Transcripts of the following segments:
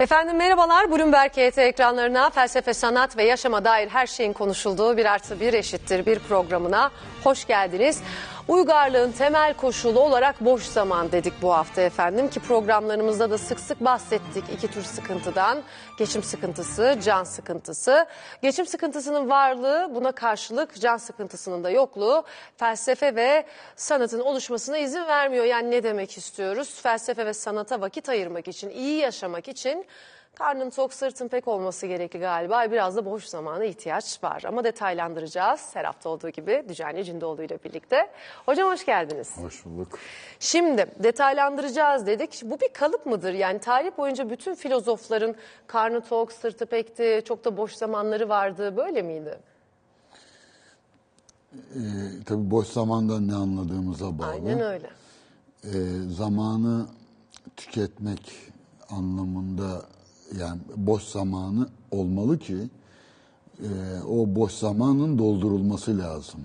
Efendim merhabalar. Bloomberg HT ekranlarına felsefe, sanat ve yaşama dair her şeyin konuşulduğu bir artı bir eşittir bir programına hoş geldiniz. Uygarlığın temel koşulu olarak boş zaman dedik bu hafta efendim ki programlarımızda da sık sık bahsettik iki tür sıkıntıdan. Geçim sıkıntısı, can sıkıntısı. Geçim sıkıntısının varlığı buna karşılık can sıkıntısının da yokluğu felsefe ve sanatın oluşmasına izin vermiyor. Yani ne demek istiyoruz? Felsefe ve sanata vakit ayırmak için, iyi yaşamak için Karnın tok sırtın pek olması gerekli galiba. Biraz da boş zamana ihtiyaç var. Ama detaylandıracağız. Her hafta olduğu gibi Dücani Cindoğlu ile birlikte. Hocam hoş geldiniz. Hoş bulduk. Şimdi detaylandıracağız dedik. Bu bir kalıp mıdır? Yani tarih boyunca bütün filozofların karnı tok, sırtı pekti, çok da boş zamanları vardı. Böyle miydi? Ee, tabii boş zamandan ne anladığımıza bağlı. Aynen öyle. Ee, zamanı tüketmek anlamında yani boş zamanı olmalı ki e, o boş zamanın doldurulması lazım.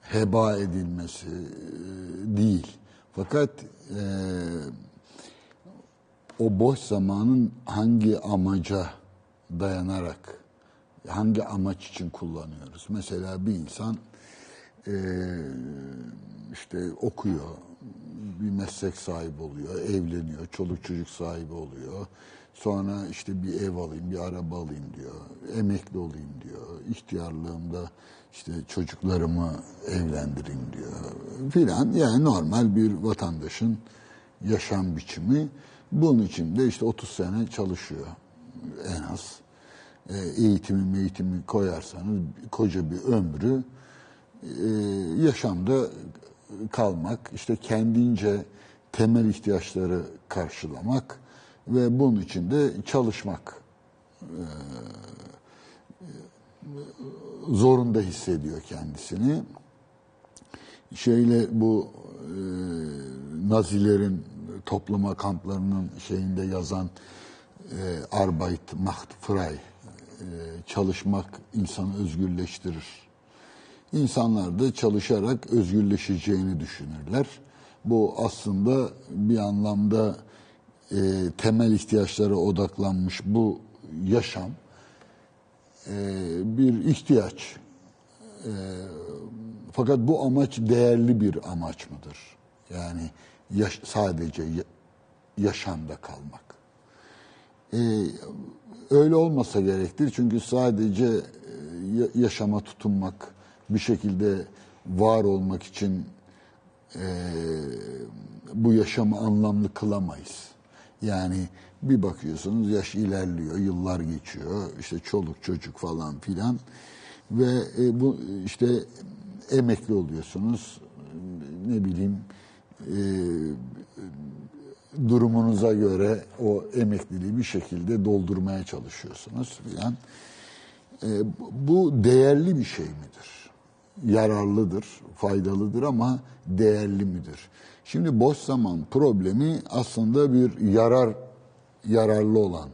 Heba edilmesi e, değil. Fakat e, o boş zamanın hangi amaca dayanarak, hangi amaç için kullanıyoruz? Mesela bir insan e, işte okuyor, bir meslek sahibi oluyor, evleniyor, çoluk çocuk sahibi oluyor. Sonra işte bir ev alayım, bir araba alayım diyor, emekli olayım diyor, ihtiyarlığımda işte çocuklarımı evlendireyim diyor filan. Yani normal bir vatandaşın yaşam biçimi. Bunun için de işte 30 sene çalışıyor en az. E, eğitimi eğitimi koyarsanız koca bir ömrü e, yaşamda kalmak, işte kendince temel ihtiyaçları karşılamak ve bunun için de çalışmak e, zorunda hissediyor kendisini. Şeyle bu e, Nazilerin toplama kamplarının şeyinde yazan e, Arbeit macht frei, e, çalışmak insanı özgürleştirir. İnsanlar da çalışarak özgürleşeceğini düşünürler. Bu aslında bir anlamda e, temel ihtiyaçlara odaklanmış bu yaşam e, bir ihtiyaç. E, fakat bu amaç değerli bir amaç mıdır? Yani yaş, sadece ya, yaşamda kalmak. E, öyle olmasa gerektir çünkü sadece e, yaşama tutunmak, bir şekilde var olmak için e, bu yaşamı anlamlı kılamayız. Yani bir bakıyorsunuz yaş ilerliyor, yıllar geçiyor, işte çoluk çocuk falan filan ve e, bu işte emekli oluyorsunuz, ne bileyim e, durumunuza göre o emekliliği bir şekilde doldurmaya çalışıyorsunuz filan. E, bu değerli bir şey midir? Yararlıdır, faydalıdır ama değerli midir? Şimdi boş zaman problemi aslında bir yarar yararlı olan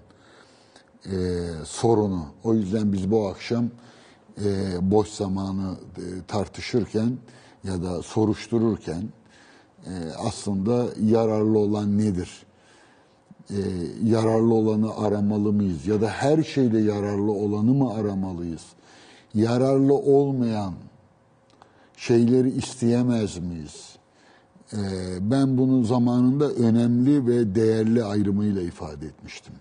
e, sorunu. O yüzden biz bu akşam e, boş zamanı e, tartışırken ya da soruştururken e, aslında yararlı olan nedir? E, yararlı olanı aramalı mıyız? Ya da her şeyde yararlı olanı mı aramalıyız? Yararlı olmayan şeyleri isteyemez miyiz? E, ben bunu zamanında önemli ve değerli ayrımıyla ifade etmiştim.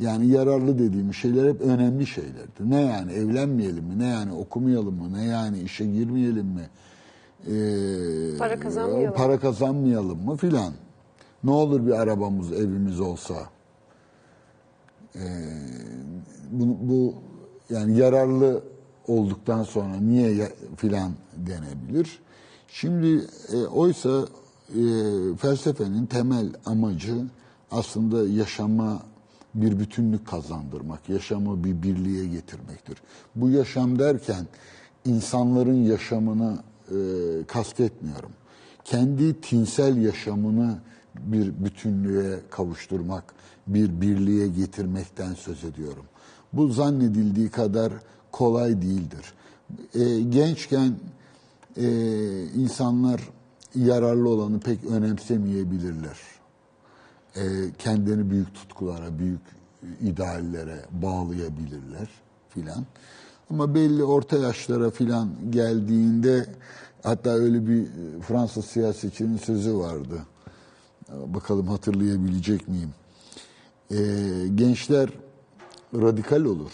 Yani yararlı dediğim şeyler hep önemli şeylerdir. Ne yani evlenmeyelim mi? Ne yani okumayalım mı? Ne yani işe girmeyelim mi? Ee, para kazanmayalım. Para kazanmayalım mı filan. Ne olur bir arabamız, evimiz olsa. Ee, bu, bu yani yararlı olduktan sonra niye filan denebilir. Şimdi e, oysa e, felsefenin temel amacı aslında yaşama bir bütünlük kazandırmak, yaşamı bir birliğe getirmektir. Bu yaşam derken insanların yaşamını e, kastetmiyorum. Kendi tinsel yaşamını bir bütünlüğe kavuşturmak, bir birliğe getirmekten söz ediyorum. Bu zannedildiği kadar kolay değildir. E, gençken e, insanlar yararlı olanı pek önemsemeyebilirler. E, kendini büyük tutkulara, büyük ideallere bağlayabilirler filan. Ama belli orta yaşlara filan geldiğinde hatta öyle bir Fransız siyasetçinin sözü vardı. Bakalım hatırlayabilecek miyim? Ee, gençler radikal olur.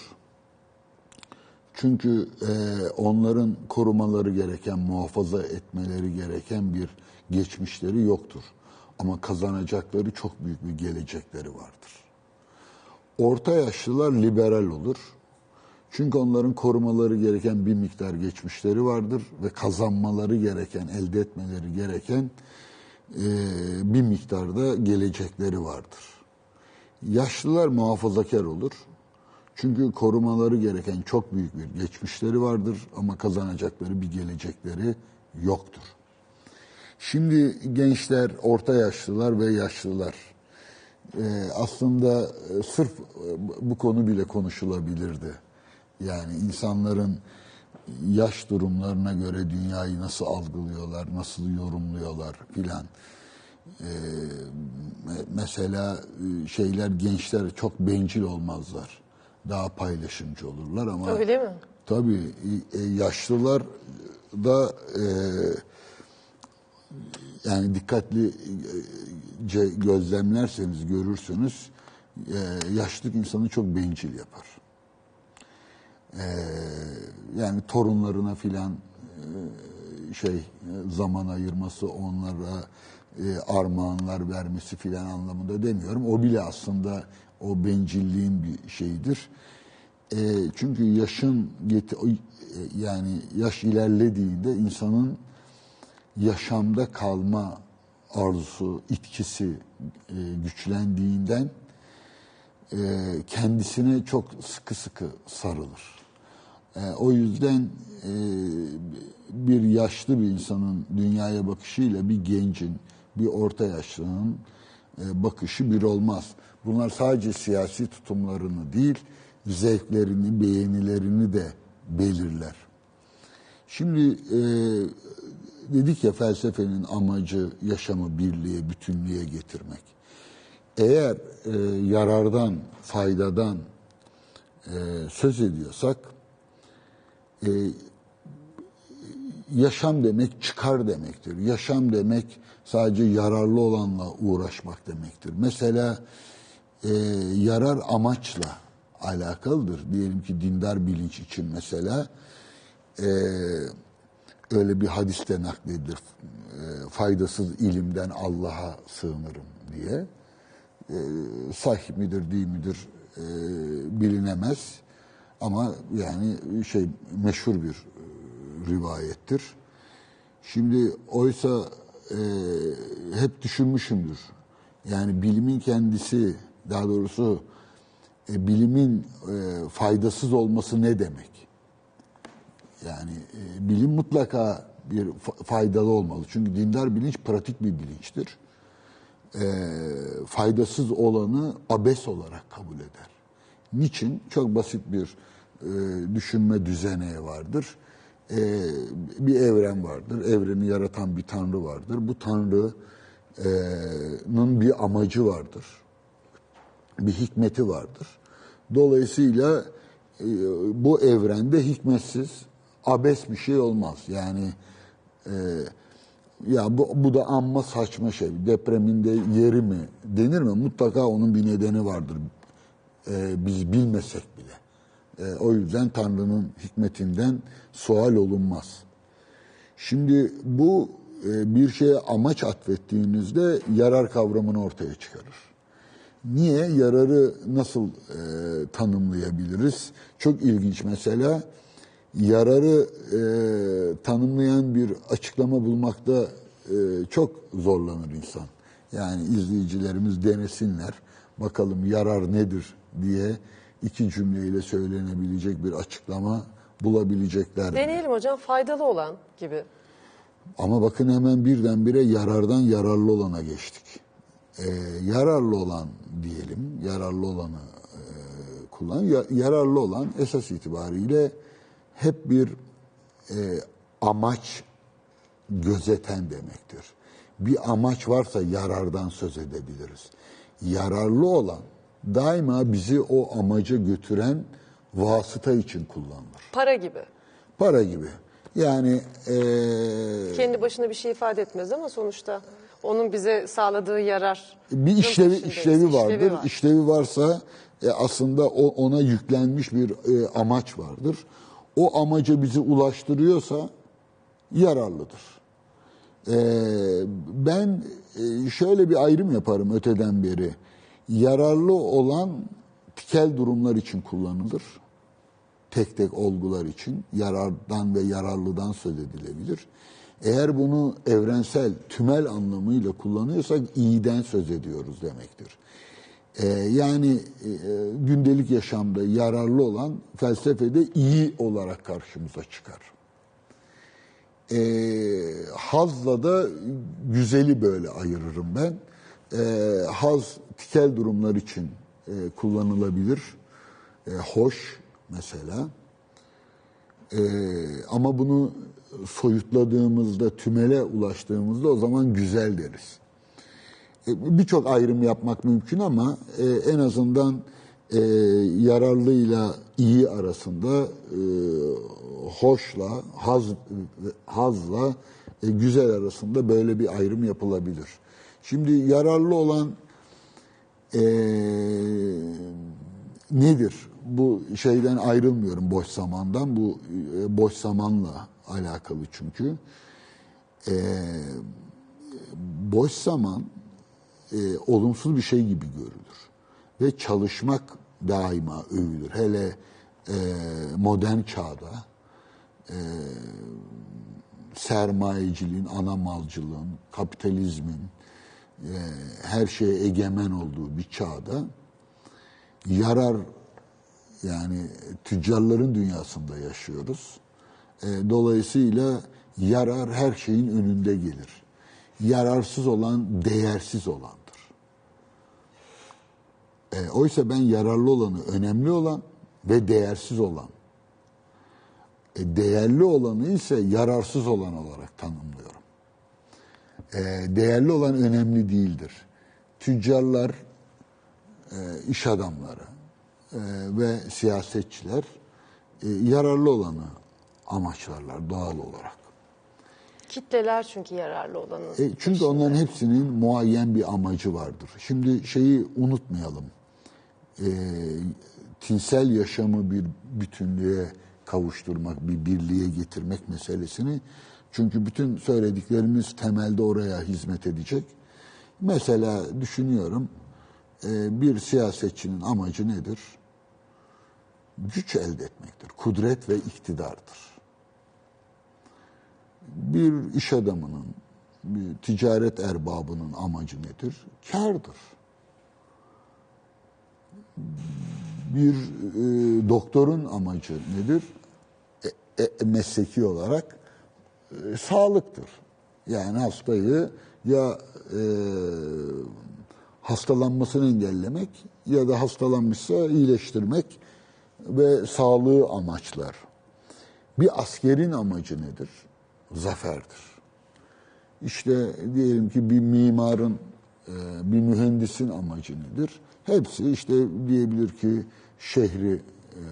Çünkü e, onların korumaları gereken, muhafaza etmeleri gereken bir geçmişleri yoktur. Ama kazanacakları çok büyük bir gelecekleri vardır. Orta yaşlılar liberal olur. Çünkü onların korumaları gereken bir miktar geçmişleri vardır ve kazanmaları gereken, elde etmeleri gereken e, bir miktarda gelecekleri vardır. Yaşlılar muhafazakar olur. Çünkü korumaları gereken çok büyük bir geçmişleri vardır ama kazanacakları bir gelecekleri yoktur. Şimdi gençler, orta yaşlılar ve yaşlılar e, aslında e, sırf e, bu konu bile konuşulabilirdi. Yani insanların yaş durumlarına göre dünyayı nasıl algılıyorlar, nasıl yorumluyorlar filan. Mesela şeyler gençler çok bencil olmazlar. Daha paylaşımcı olurlar ama Öyle mi? tabii e, yaşlılar da e, yani dikkatli e, gözlemlerseniz görürsünüz e, yaşlılık insanı çok bencil yapar. E, yani torunlarına filan e, şey e, zaman ayırması, onlara e, armağanlar vermesi filan anlamında demiyorum. O bile aslında o bencilliğin bir şeyidir. E, çünkü yaşın e, yani yaş ilerlediğinde insanın yaşamda kalma arzusu, itkisi e, güçlendiğinden e, kendisine çok sıkı sıkı sarılır. E, o yüzden e, bir yaşlı bir insanın dünyaya bakışıyla bir gencin, bir orta yaşlının e, bakışı bir olmaz. Bunlar sadece siyasi tutumlarını değil, zevklerini, beğenilerini de belirler. Şimdi e, dedik ya felsefenin amacı yaşamı birliğe, bütünlüğe getirmek. Eğer e, yarardan, faydadan e, söz ediyorsak, e, yaşam demek çıkar demektir. Yaşam demek sadece yararlı olanla uğraşmak demektir. Mesela e, yarar amaçla alakalıdır. Diyelim ki dindar bilinç için mesela e, öyle bir hadiste nakledilir. E, faydasız ilimden Allah'a sığınırım diye. E, sahih midir değil midir e, bilinemez. Ama yani şey meşhur bir e, rivayettir. Şimdi oysa e, hep düşünmüşümdür. Yani bilimin kendisi, daha doğrusu e, bilimin e, faydasız olması ne demek? Yani e, bilim mutlaka bir fa- faydalı olmalı. Çünkü dindar bilinç pratik bir bilinçtir. E, faydasız olanı abes olarak kabul eder. Niçin? Çok basit bir e, düşünme düzeneği vardır. E, bir evren vardır. Evreni yaratan bir tanrı vardır. Bu tanrının bir amacı vardır. Bir hikmeti vardır. Dolayısıyla e, bu evrende hikmetsiz, abes bir şey olmaz. Yani e, ya bu, bu da amma saçma şey. Depreminde yeri mi denir mi? Mutlaka onun bir nedeni vardır. E, biz bilmesek bile. E, o yüzden Tanrı'nın hikmetinden sual olunmaz. Şimdi bu e, bir şeye amaç atfettiğinizde yarar kavramını ortaya çıkarır. Niye? Yararı nasıl e, tanımlayabiliriz? Çok ilginç mesela. Yararı e, tanımlayan bir açıklama bulmakta e, çok zorlanır insan. Yani izleyicilerimiz denesinler. Bakalım yarar nedir diye iki cümleyle söylenebilecek bir açıklama bulabilecekler. Deneyelim hocam faydalı olan gibi. Ama bakın hemen birdenbire yarardan yararlı olana geçtik. Ee, yararlı olan diyelim, yararlı olanı e, kullan. Ya- yararlı olan esas itibariyle hep bir e, amaç gözeten demektir. Bir amaç varsa yarardan söz edebiliriz. Yararlı olan daima bizi o amaca götüren vasıta için kullanılır. Para gibi. Para gibi. Yani eee, Kendi başına bir şey ifade etmez ama sonuçta onun bize sağladığı yarar. bir işlevi işlevi vardır. var. İşlevi varsa e, aslında o ona yüklenmiş bir e, amaç vardır. O amaca bizi ulaştırıyorsa yararlıdır. E, ben e, şöyle bir ayrım yaparım öteden beri. Yararlı olan tikel durumlar için kullanılır. Tek tek olgular için yarardan ve yararlıdan söz edilebilir. Eğer bunu evrensel, tümel anlamıyla kullanıyorsak iyiden söz ediyoruz demektir. Ee, yani e, gündelik yaşamda yararlı olan felsefede iyi olarak karşımıza çıkar. Ee, hazla da güzeli böyle ayırırım ben. Ee, haz tikel durumlar için e, kullanılabilir. E, hoş mesela. Ee, ama bunu soyutladığımızda, tümele ulaştığımızda o zaman güzel deriz. E, Birçok ayrım yapmak mümkün ama e, en azından e, yararlıyla iyi arasında hoşla, haz, hazla güzel arasında böyle bir ayrım yapılabilir. Şimdi yararlı olan e, nedir? Bu şeyden ayrılmıyorum boş zamandan. Bu e, boş zamanla alakalı çünkü. E, boş zaman e, olumsuz bir şey gibi görülür. Ve çalışmak daima övülür. Hele e, modern çağda e, sermayeciliğin, ana malcılığın, kapitalizmin e, her şeye egemen olduğu bir çağda yarar yani tüccarların dünyasında yaşıyoruz. E, dolayısıyla yarar her şeyin önünde gelir. Yararsız olan değersiz olandır. E, oysa ben yararlı olanı, önemli olan ve değersiz olan, e, değerli olanı ise yararsız olan olarak tanımlıyorum. E, değerli olan önemli değildir. Tüccarlar, e, iş adamları e, ve siyasetçiler e, yararlı olanı amaçlarlar doğal olarak. Kitleler çünkü yararlı olanın. E, çünkü onların hepsinin muayyen bir amacı vardır. Şimdi şeyi unutmayalım. E, tinsel yaşamı bir bütünlüğe kavuşturmak, bir birliğe getirmek meselesini. Çünkü bütün söylediklerimiz temelde oraya hizmet edecek. Mesela düşünüyorum e, bir siyasetçinin amacı nedir? Güç elde etmektir. Kudret ve iktidardır bir iş adamının, bir ticaret erbabının amacı nedir? Kârdır. Bir e, doktorun amacı nedir? E, e, mesleki olarak e, sağlıktır. Yani hastayı ya e, hastalanmasını engellemek ya da hastalanmışsa iyileştirmek ve sağlığı amaçlar. Bir askerin amacı nedir? Zaferdir. İşte diyelim ki bir mimarın, e, bir mühendisin amacı nedir? Hepsi işte diyebilir ki şehri e,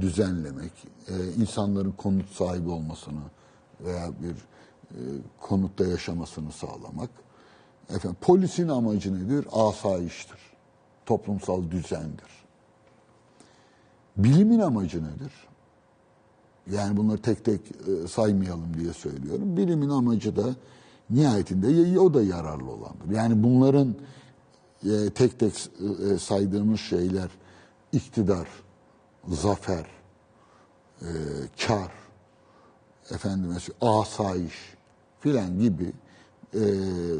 düzenlemek, e, insanların konut sahibi olmasını veya bir konutta yaşamasını sağlamak. Efendim, polisin amacı nedir? Asayiştir. Toplumsal düzendir. Bilimin amacı nedir? Yani bunları tek tek e, saymayalım diye söylüyorum. Bilimin amacı da nihayetinde o da yararlı olandır. Yani bunların e, tek tek e, saydığımız şeyler iktidar, zafer, kar, efendim mesela asayiş filan gibi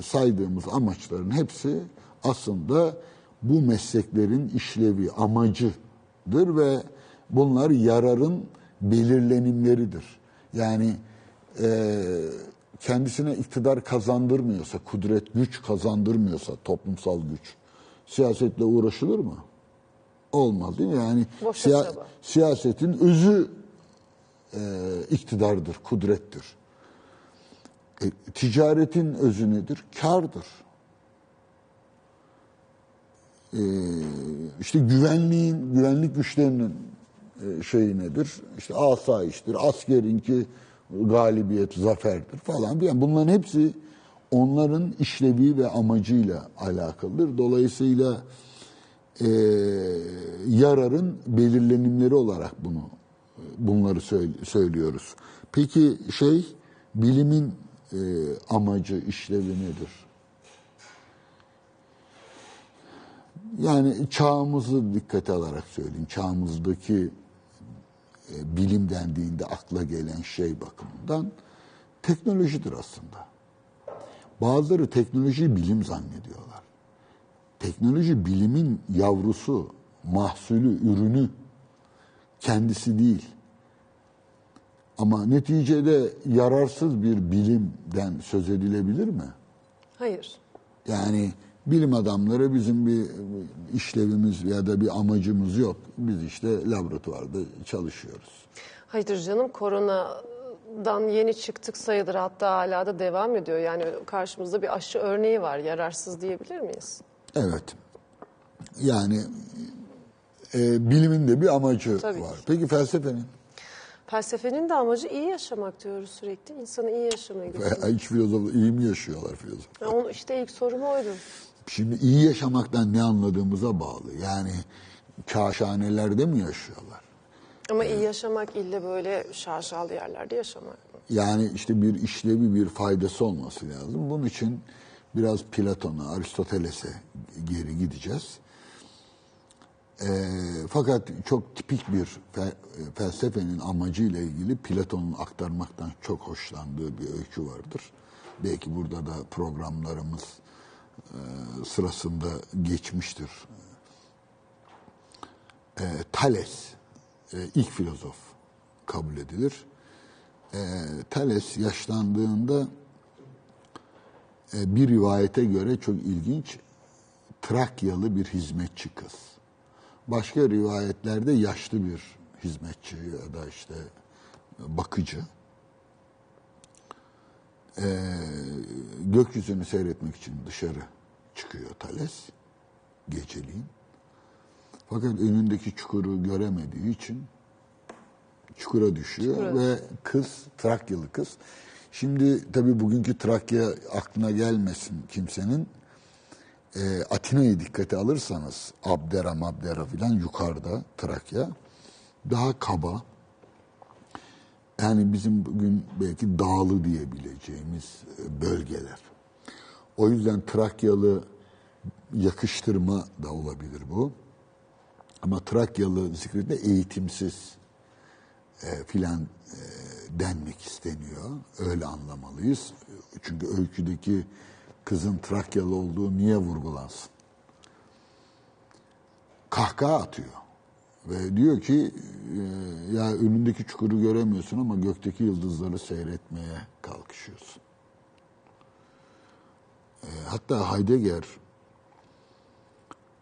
saydığımız amaçların hepsi aslında bu mesleklerin işlevi, amacıdır ve bunlar yararın belirlenimleridir. Yani e, kendisine iktidar kazandırmıyorsa, kudret, güç kazandırmıyorsa, toplumsal güç, siyasetle uğraşılır mı? Olmaz değil mi? Yani siya- siyasetin özü e, iktidardır, kudrettir. E, ticaretin özü nedir? Kardır. e, işte güvenliğin, güvenlik güçlerinin e, şeyi nedir? İşte asayiştir, askerinki galibiyet, zaferdir falan. Yani bunların hepsi onların işlevi ve amacıyla alakalıdır. Dolayısıyla e, yararın belirlenimleri olarak bunu bunları söyle- söylüyoruz. Peki şey bilimin e, amacı, işlevi nedir? Yani çağımızı dikkate alarak söyleyeyim. Çağımızdaki e, bilim dendiğinde akla gelen şey bakımından teknolojidir aslında. Bazıları teknolojiyi bilim zannediyorlar. Teknoloji bilimin yavrusu, mahsulü, ürünü kendisi değil. Ama neticede yararsız bir bilimden söz edilebilir mi? Hayır. Yani bilim adamları bizim bir işlevimiz ya da bir amacımız yok. Biz işte laboratuvarda çalışıyoruz. Hayır canım koronadan yeni çıktık sayılır hatta hala da devam ediyor. Yani karşımızda bir aşı örneği var yararsız diyebilir miyiz? Evet. Yani e, bilimin de bir amacı Tabii var. ki. Peki felsefenin? Felsefenin de amacı iyi yaşamak diyoruz sürekli. İnsanı iyi yaşamaya götürmek. Hiç filozof iyi mi yaşıyorlar filozof? Ya Onu işte ilk sorum oydu. Şimdi iyi yaşamaktan ne anladığımıza bağlı. Yani kaşhanelerde mi yaşıyorlar? Ama iyi yaşamak ille böyle şaşalı yerlerde yaşamak mı? Yani işte bir işlevi, bir faydası olması lazım. Bunun için biraz Platon'a, Aristoteles'e geri gideceğiz. Ee, fakat çok tipik bir fe- felsefenin amacıyla ilgili Platon'un aktarmaktan çok hoşlandığı bir öykü vardır. Belki burada da programlarımız e, sırasında geçmiştir. E, Thales e, ilk filozof kabul edilir. E, Thales yaşlandığında e, bir rivayete göre çok ilginç Trakyalı bir hizmetçi kız. Başka rivayetlerde yaşlı bir hizmetçi ya da işte bakıcı. E, gökyüzünü seyretmek için dışarı çıkıyor Thales geceliğin. Fakat önündeki çukuru göremediği için çukura düşüyor Çukura ve kız Trakyalı kız. Şimdi tabii bugünkü Trakya aklına gelmesin kimsenin. E, Atina'yı dikkate alırsanız Abdera Mabdera filan yukarıda Trakya daha kaba. Yani bizim bugün belki dağlı diyebileceğimiz e, bölgeler. O yüzden Trakyalı yakıştırma da olabilir bu. Ama Trakyalı zikredinde eğitimsiz e, filan e, denmek isteniyor. Öyle anlamalıyız. Çünkü öyküdeki kızın Trakyalı olduğu niye vurgulansın? Kahkaha atıyor. Ve diyor ki e, ya önündeki çukuru göremiyorsun ama gökteki yıldızları seyretmeye kalkışıyorsun. E, hatta Heidegger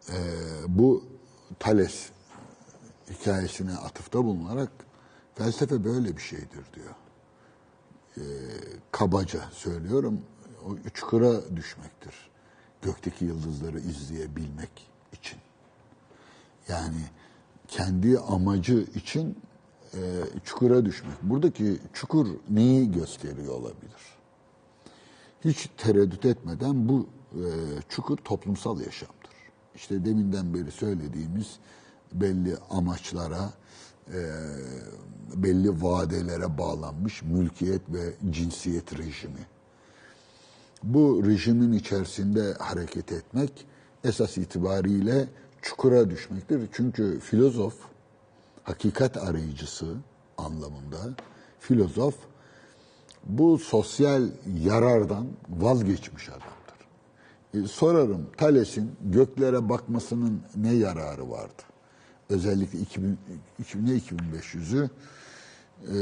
e, bu Thales hikayesine atıfta bulunarak felsefe böyle bir şeydir diyor. E, kabaca söylüyorum. O çukura düşmektir. Gökteki yıldızları izleyebilmek için. Yani kendi amacı için e, çukura düşmek. Buradaki çukur neyi gösteriyor olabilir? Hiç tereddüt etmeden bu e, çukur toplumsal yaşamdır. İşte deminden beri söylediğimiz belli amaçlara, e, belli vadelere bağlanmış mülkiyet ve cinsiyet rejimi. Bu rejimin içerisinde hareket etmek esas itibariyle çukura düşmektir. Çünkü filozof, hakikat arayıcısı anlamında filozof bu sosyal yarardan vazgeçmiş adamdır. E, sorarım Thales'in göklere bakmasının ne yararı vardı? Özellikle 2000, 2000 ne 2500'ü e,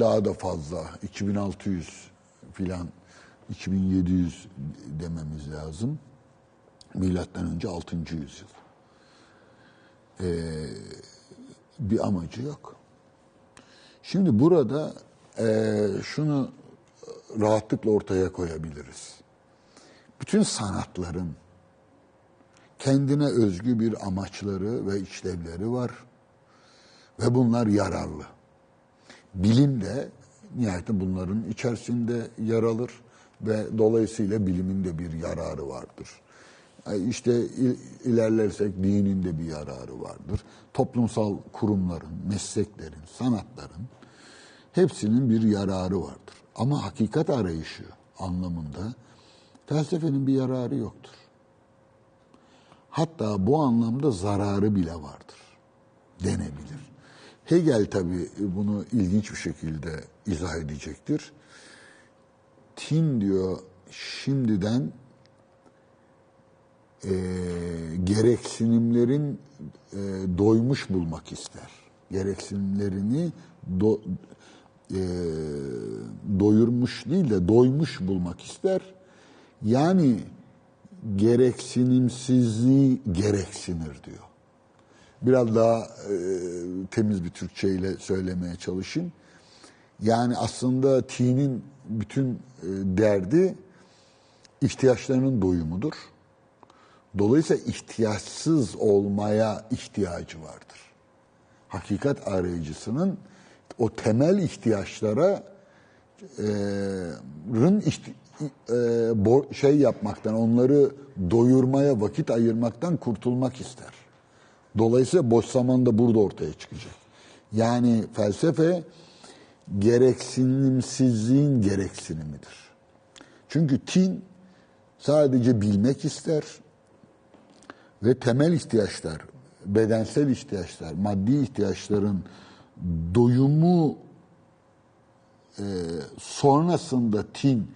daha da fazla 2600 filan 2700 dememiz lazım. Milattan önce 6. yüzyıl. E, bir amacı yok. Şimdi burada e, şunu rahatlıkla ortaya koyabiliriz. Bütün sanatların kendine özgü bir amaçları ve işlevleri var ve bunlar yararlı. Bilim de nihayetinde bunların içerisinde yer alır ve dolayısıyla bilimin de bir yararı vardır. E, İşte il- ilerlersek dinin de bir yararı vardır. Toplumsal kurumların, mesleklerin, sanatların hepsinin bir yararı vardır. Ama hakikat arayışı anlamında felsefenin bir yararı yoktur. Hatta bu anlamda zararı bile vardır denebilir. Hegel tabii bunu ilginç bir şekilde izah edecektir. Tin diyor şimdiden e, gereksinimlerin e, doymuş bulmak ister. Gereksinimlerini do, e, doyurmuş değil de doymuş bulmak ister. Yani gereksinimsizliği gereksinir diyor. Biraz daha e, temiz bir Türkçe ile söylemeye çalışayım. Yani aslında tinin bütün e, derdi ihtiyaçlarının doyumudur. Dolayısıyla ihtiyaçsız olmaya ihtiyacı vardır. Hakikat arayıcısının o temel ihtiyaçlara e, rın ihti- e, şey yapmaktan, onları doyurmaya vakit ayırmaktan kurtulmak ister. Dolayısıyla boş zaman da burada ortaya çıkacak. Yani felsefe gereksinimsizliğin gereksinimidir. Çünkü tin sadece bilmek ister ve temel ihtiyaçlar, bedensel ihtiyaçlar, maddi ihtiyaçların doyumu e, sonrasında tin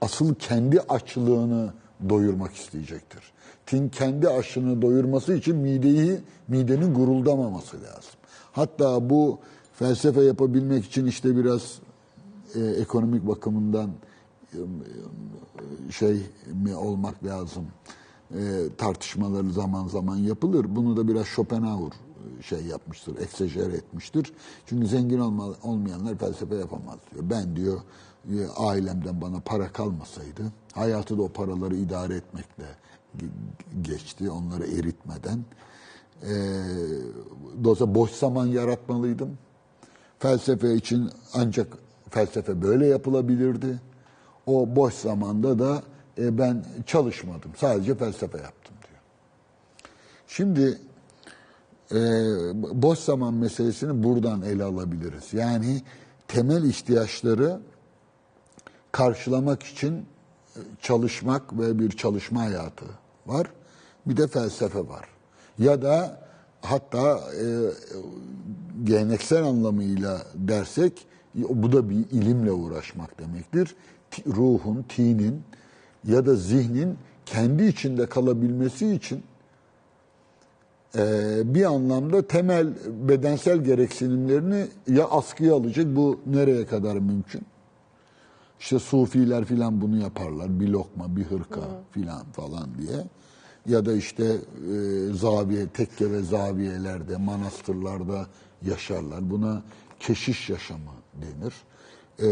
asıl kendi açlığını doyurmak isteyecektir. Tin kendi açlığını doyurması için mideyi midenin guruldamaması lazım. Hatta bu felsefe yapabilmek için işte biraz e, ekonomik bakımından e, şey mi olmak lazım. E, tartışmaları zaman zaman yapılır. Bunu da biraz Schopenhauer şey yapmıştır, eksejer etmiştir. Çünkü zengin olma, olmayanlar felsefe yapamaz diyor. Ben diyor e, ailemden bana para kalmasaydı, hayatı da o paraları idare etmekle ge- geçti, onları eritmeden. E, dolayısıyla boş zaman yaratmalıydım. Felsefe için ancak felsefe böyle yapılabilirdi. O boş zamanda da e, ben çalışmadım. Sadece felsefe yaptım diyor. Şimdi e, boş zaman meselesini buradan ele alabiliriz. Yani temel ihtiyaçları karşılamak için e, çalışmak ve bir çalışma hayatı var. Bir de felsefe var. Ya da hatta e, geleneksel anlamıyla dersek bu da bir ilimle uğraşmak demektir. Ti- Ruhun, tinin ya da zihnin kendi içinde kalabilmesi için bir anlamda temel bedensel gereksinimlerini ya askıya alacak bu nereye kadar mümkün? İşte sufiler filan bunu yaparlar. Bir lokma, bir hırka filan falan diye. Ya da işte e, zaviye, tekke ve zaviyelerde, manastırlarda yaşarlar. Buna keşiş yaşamı denir. E,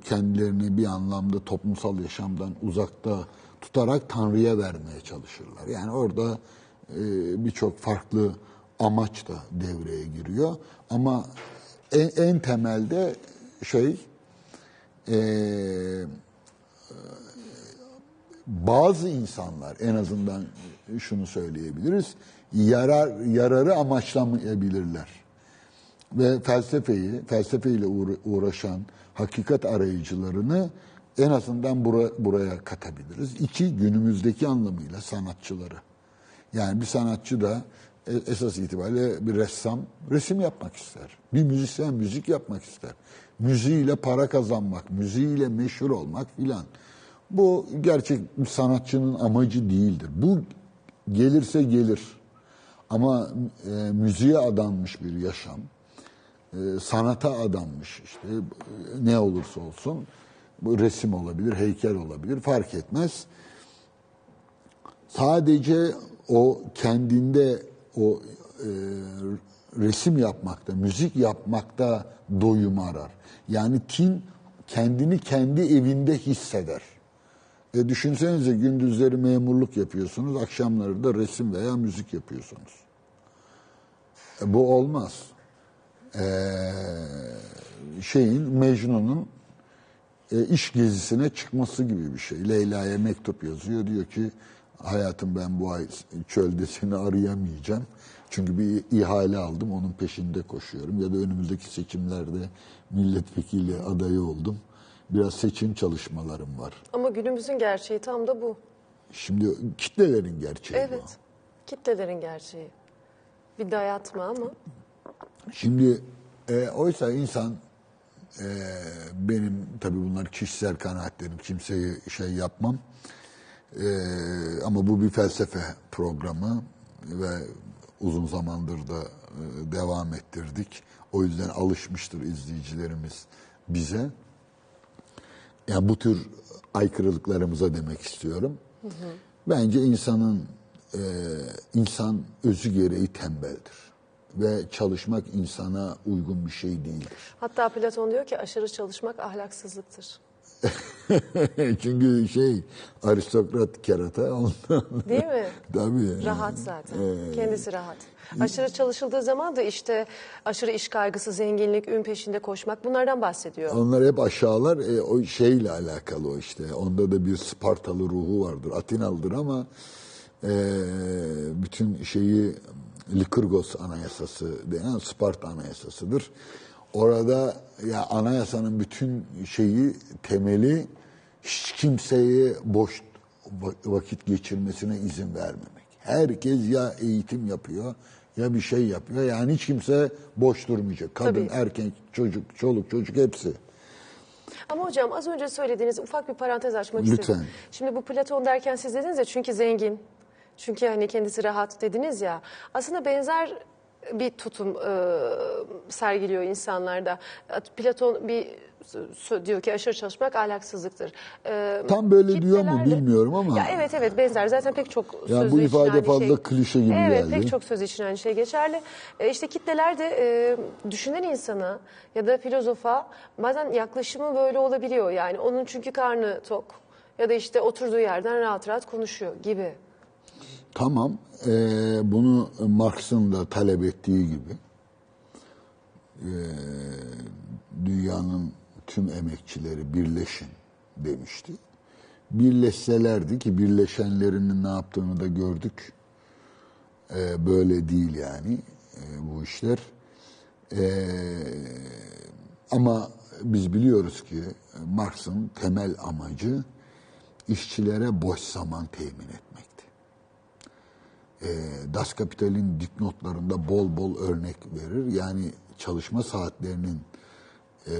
kendilerini bir anlamda toplumsal yaşamdan uzakta tutarak Tanrı'ya vermeye çalışırlar. Yani orada birçok farklı amaç da devreye giriyor. Ama en, en temelde şey e, bazı insanlar en azından şunu söyleyebiliriz yarar yararı amaçlamayabilirler ve felsefeyi felsefeyle uğra- uğraşan hakikat arayıcılarını en azından bura- buraya katabiliriz. İki günümüzdeki anlamıyla sanatçıları. Yani bir sanatçı da e- esas itibariyle bir ressam resim yapmak ister. Bir müzisyen müzik yapmak ister. Müziğiyle para kazanmak, müziğiyle meşhur olmak filan. Bu gerçek bir sanatçının amacı değildir. Bu gelirse gelir. Ama e, müziğe adanmış bir yaşam, e, sanata adanmış işte ne olursa olsun bu resim olabilir, heykel olabilir fark etmez. Sadece o kendinde o e, resim yapmakta, müzik yapmakta doyum arar. Yani tin kendini kendi evinde hisseder. E düşünsenize gündüzleri memurluk yapıyorsunuz, akşamları da resim veya müzik yapıyorsunuz. E, bu olmaz. E, şeyin Mecnun'un e, iş gezisine çıkması gibi bir şey. Leyla'ya mektup yazıyor. Diyor ki hayatım ben bu ay çölde seni arayamayacağım. Çünkü bir ihale aldım onun peşinde koşuyorum. Ya da önümüzdeki seçimlerde milletvekili adayı oldum. Biraz seçim çalışmalarım var. Ama günümüzün gerçeği tam da bu. Şimdi kitlelerin gerçeği bu. Evet. Kitlelerin gerçeği. Bir dayatma ama. Şimdi e, oysa insan e, benim tabii bunlar kişisel kanaatlerim kimseye şey yapmam E, ama bu bir felsefe programı ve uzun zamandır da e, devam ettirdik. O yüzden alışmıştır izleyicilerimiz bize. Yani bu tür aykırılıklarımıza demek istiyorum. Bence insanın e, insan özü gereği tembeldir ve çalışmak insana uygun bir şey değildir. Hatta Platon diyor ki aşırı çalışmak ahlaksızlıktır. Çünkü şey aristokrat kerata ondan. Değil mi? Tabii. Rahat zaten. Kendisi rahat. Aşırı çalışıldığı zaman da işte aşırı iş kaygısı, zenginlik, ün peşinde koşmak bunlardan bahsediyor. Onlar hep aşağılar e, o şeyle alakalı o işte. Onda da bir Spartalı ruhu vardır. Atinalıdır ama e, bütün şeyi Likurgos Anayasası denen Sparta Anayasasıdır. Orada ya anayasanın bütün şeyi temeli hiç kimseye boş va- vakit geçirmesine izin vermemek. Herkes ya eğitim yapıyor ya bir şey yapıyor. Yani hiç kimse boş durmayacak. Kadın, Tabii. erkek, çocuk, çoluk, çocuk hepsi. Ama hocam az önce söylediğiniz ufak bir parantez açmak Lütfen. istedim. Şimdi bu Platon derken siz dediniz ya çünkü zengin. Çünkü hani kendisi rahat dediniz ya. Aslında benzer bir tutum e, sergiliyor insanlarda. Platon bir diyor ki aşırı çalışmak ahlaksızlıktır. E, Tam böyle diyor mu kitlelerle- bilmiyorum ama. Ya evet evet benzer. Zaten pek çok Ya sözü bu ifade aynı fazla şey. klişe gibi evet, geldi. pek çok söz için aynı şey geçerli. E, işte kitleler de e, düşünen insana ya da filozofa bazen yaklaşımı böyle olabiliyor. Yani onun çünkü karnı tok ya da işte oturduğu yerden rahat rahat konuşuyor gibi. Tamam. eee, bunu Marx'ın da talep ettiği gibi eee, dünyanın tüm emekçileri birleşin demişti. Birleşselerdi ki birleşenlerinin ne yaptığını da gördük. Eee, böyle değil yani eee, bu işler. Eee, ama biz biliyoruz ki Marx'ın temel amacı işçilere boş zaman temin etmekti. E, Das Kapital'in dipnotlarında bol bol örnek verir. Yani çalışma saatlerinin e,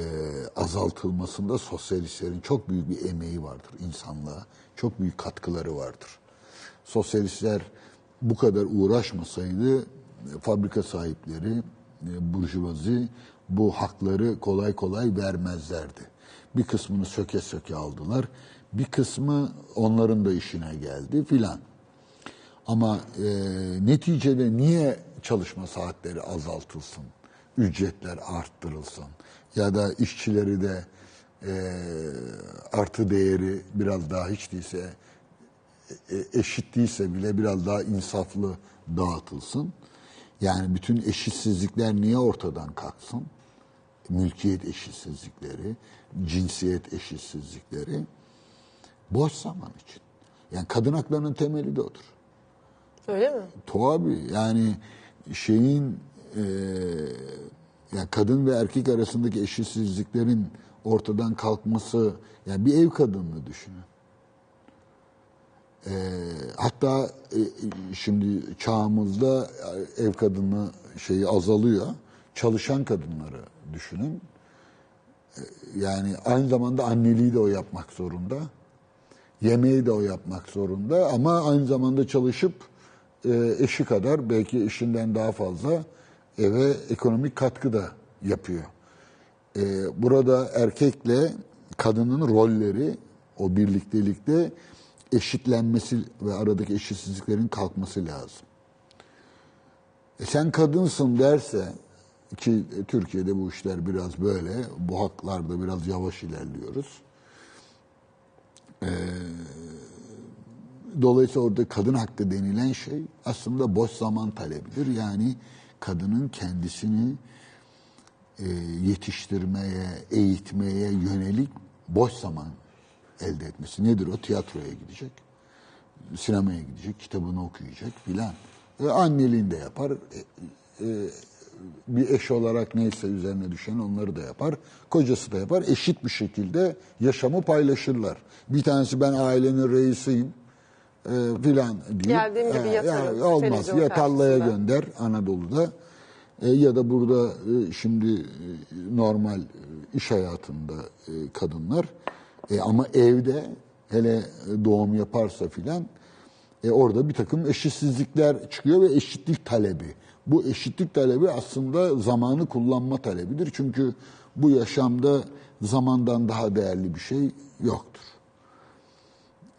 azaltılmasında sosyalistlerin çok büyük bir emeği vardır insanlığa. Çok büyük katkıları vardır. Sosyalistler bu kadar uğraşmasaydı e, fabrika sahipleri, e, burjuvazi bu hakları kolay kolay vermezlerdi. Bir kısmını söke söke aldılar. Bir kısmı onların da işine geldi filan. Ama e, neticede niye çalışma saatleri azaltılsın, ücretler arttırılsın ya da işçileri de e, artı değeri biraz daha hiç değilse e, eşit değilse bile biraz daha insaflı dağıtılsın. Yani bütün eşitsizlikler niye ortadan kalksın? Mülkiyet eşitsizlikleri, cinsiyet eşitsizlikleri boş zaman için. Yani kadın haklarının temeli de odur. Öyle mi? Tabii yani şeyin e, yani kadın ve erkek arasındaki eşitsizliklerin ortadan kalkması yani bir ev kadınını düşünün. E, hatta e, şimdi çağımızda ev kadını şeyi azalıyor. Çalışan kadınları düşünün. E, yani aynı zamanda anneliği de o yapmak zorunda. Yemeği de o yapmak zorunda ama aynı zamanda çalışıp eşi kadar belki eşinden daha fazla eve ekonomik katkı da yapıyor. E, burada erkekle kadının rolleri o birliktelikte eşitlenmesi ve aradaki eşitsizliklerin kalkması lazım. E sen kadınsın derse ki Türkiye'de bu işler biraz böyle, bu haklarda biraz yavaş ilerliyoruz. Ee, dolayısıyla orada kadın hakkı denilen şey aslında boş zaman talebidir. Yani kadının kendisini e, yetiştirmeye, eğitmeye yönelik boş zaman elde etmesi. Nedir o? Tiyatroya gidecek, sinemaya gidecek, kitabını okuyacak filan. E, anneliğini de yapar. E, e, bir eş olarak neyse üzerine düşen onları da yapar. Kocası da yapar. Eşit bir şekilde yaşamı paylaşırlar. Bir tanesi ben ailenin reisiyim e, filan diye. Geldiğim gibi E, yatarım, olmaz. televizyon Ya tarlaya karşısında. gönder Anadolu'da e, ya da burada e, şimdi e, normal e, iş hayatında e, kadınlar E, ama evde hele doğum yaparsa filan e, orada bir takım eşitsizlikler çıkıyor ve eşitlik talebi. Bu eşitlik talebi aslında zamanı kullanma talebidir. Çünkü bu yaşamda zamandan daha değerli bir şey yoktur.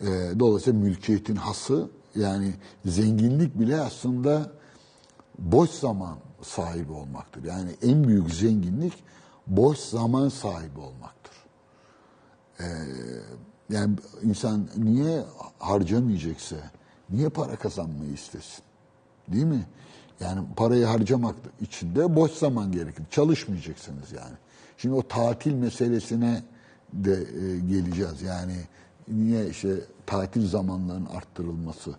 E, dolayısıyla mülkiyetin hası yani zenginlik bile aslında boş zaman sahibi olmaktır. Yani en büyük zenginlik boş zaman sahibi olmaktır. Ee, yani insan niye harcamayacaksa, niye para kazanmayı istesin? Değil mi? Yani parayı harcamak için de boş zaman gerekir. Çalışmayacaksınız yani. Şimdi o tatil meselesine de e, geleceğiz. Yani niye işte tatil zamanlarının arttırılması.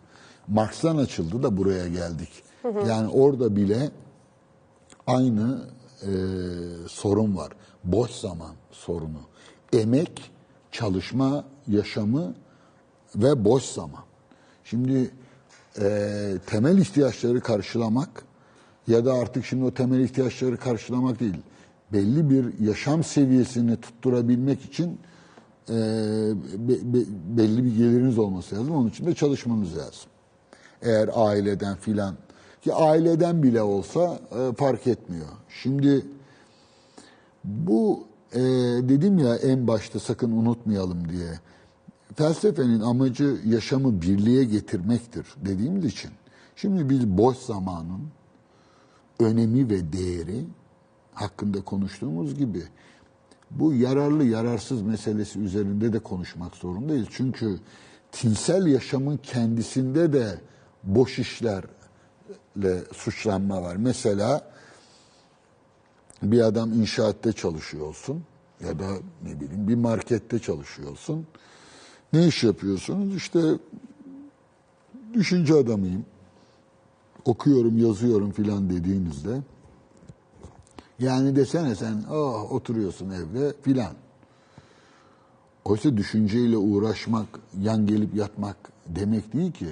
Marx'tan açıldı da buraya geldik. Yani orada bile aynı e, sorun var. Boş zaman sorunu. Emek, çalışma, yaşamı ve boş zaman. Şimdi e, temel ihtiyaçları karşılamak ya da artık şimdi o temel ihtiyaçları karşılamak değil, belli bir yaşam seviyesini tutturabilmek için e, be- be- belli bir geliriniz olması lazım. Onun için de çalışmanız lazım. Eğer aileden filan ki aileden bile olsa e, fark etmiyor. Şimdi bu e, dedim ya en başta sakın unutmayalım diye. Felsefenin amacı yaşamı birliğe getirmektir dediğimiz için. Şimdi biz boş zamanın önemi ve değeri hakkında konuştuğumuz gibi bu yararlı yararsız meselesi üzerinde de konuşmak zorundayız. Çünkü tinsel yaşamın kendisinde de boş işlerle suçlanma var. Mesela bir adam inşaatta çalışıyor olsun ya da ne bileyim bir markette çalışıyor olsun. Ne iş yapıyorsunuz? İşte düşünce adamıyım. Okuyorum, yazıyorum filan dediğinizde yani desene sen oh, oturuyorsun evde filan. Oysa düşünceyle uğraşmak, yan gelip yatmak demek değil ki.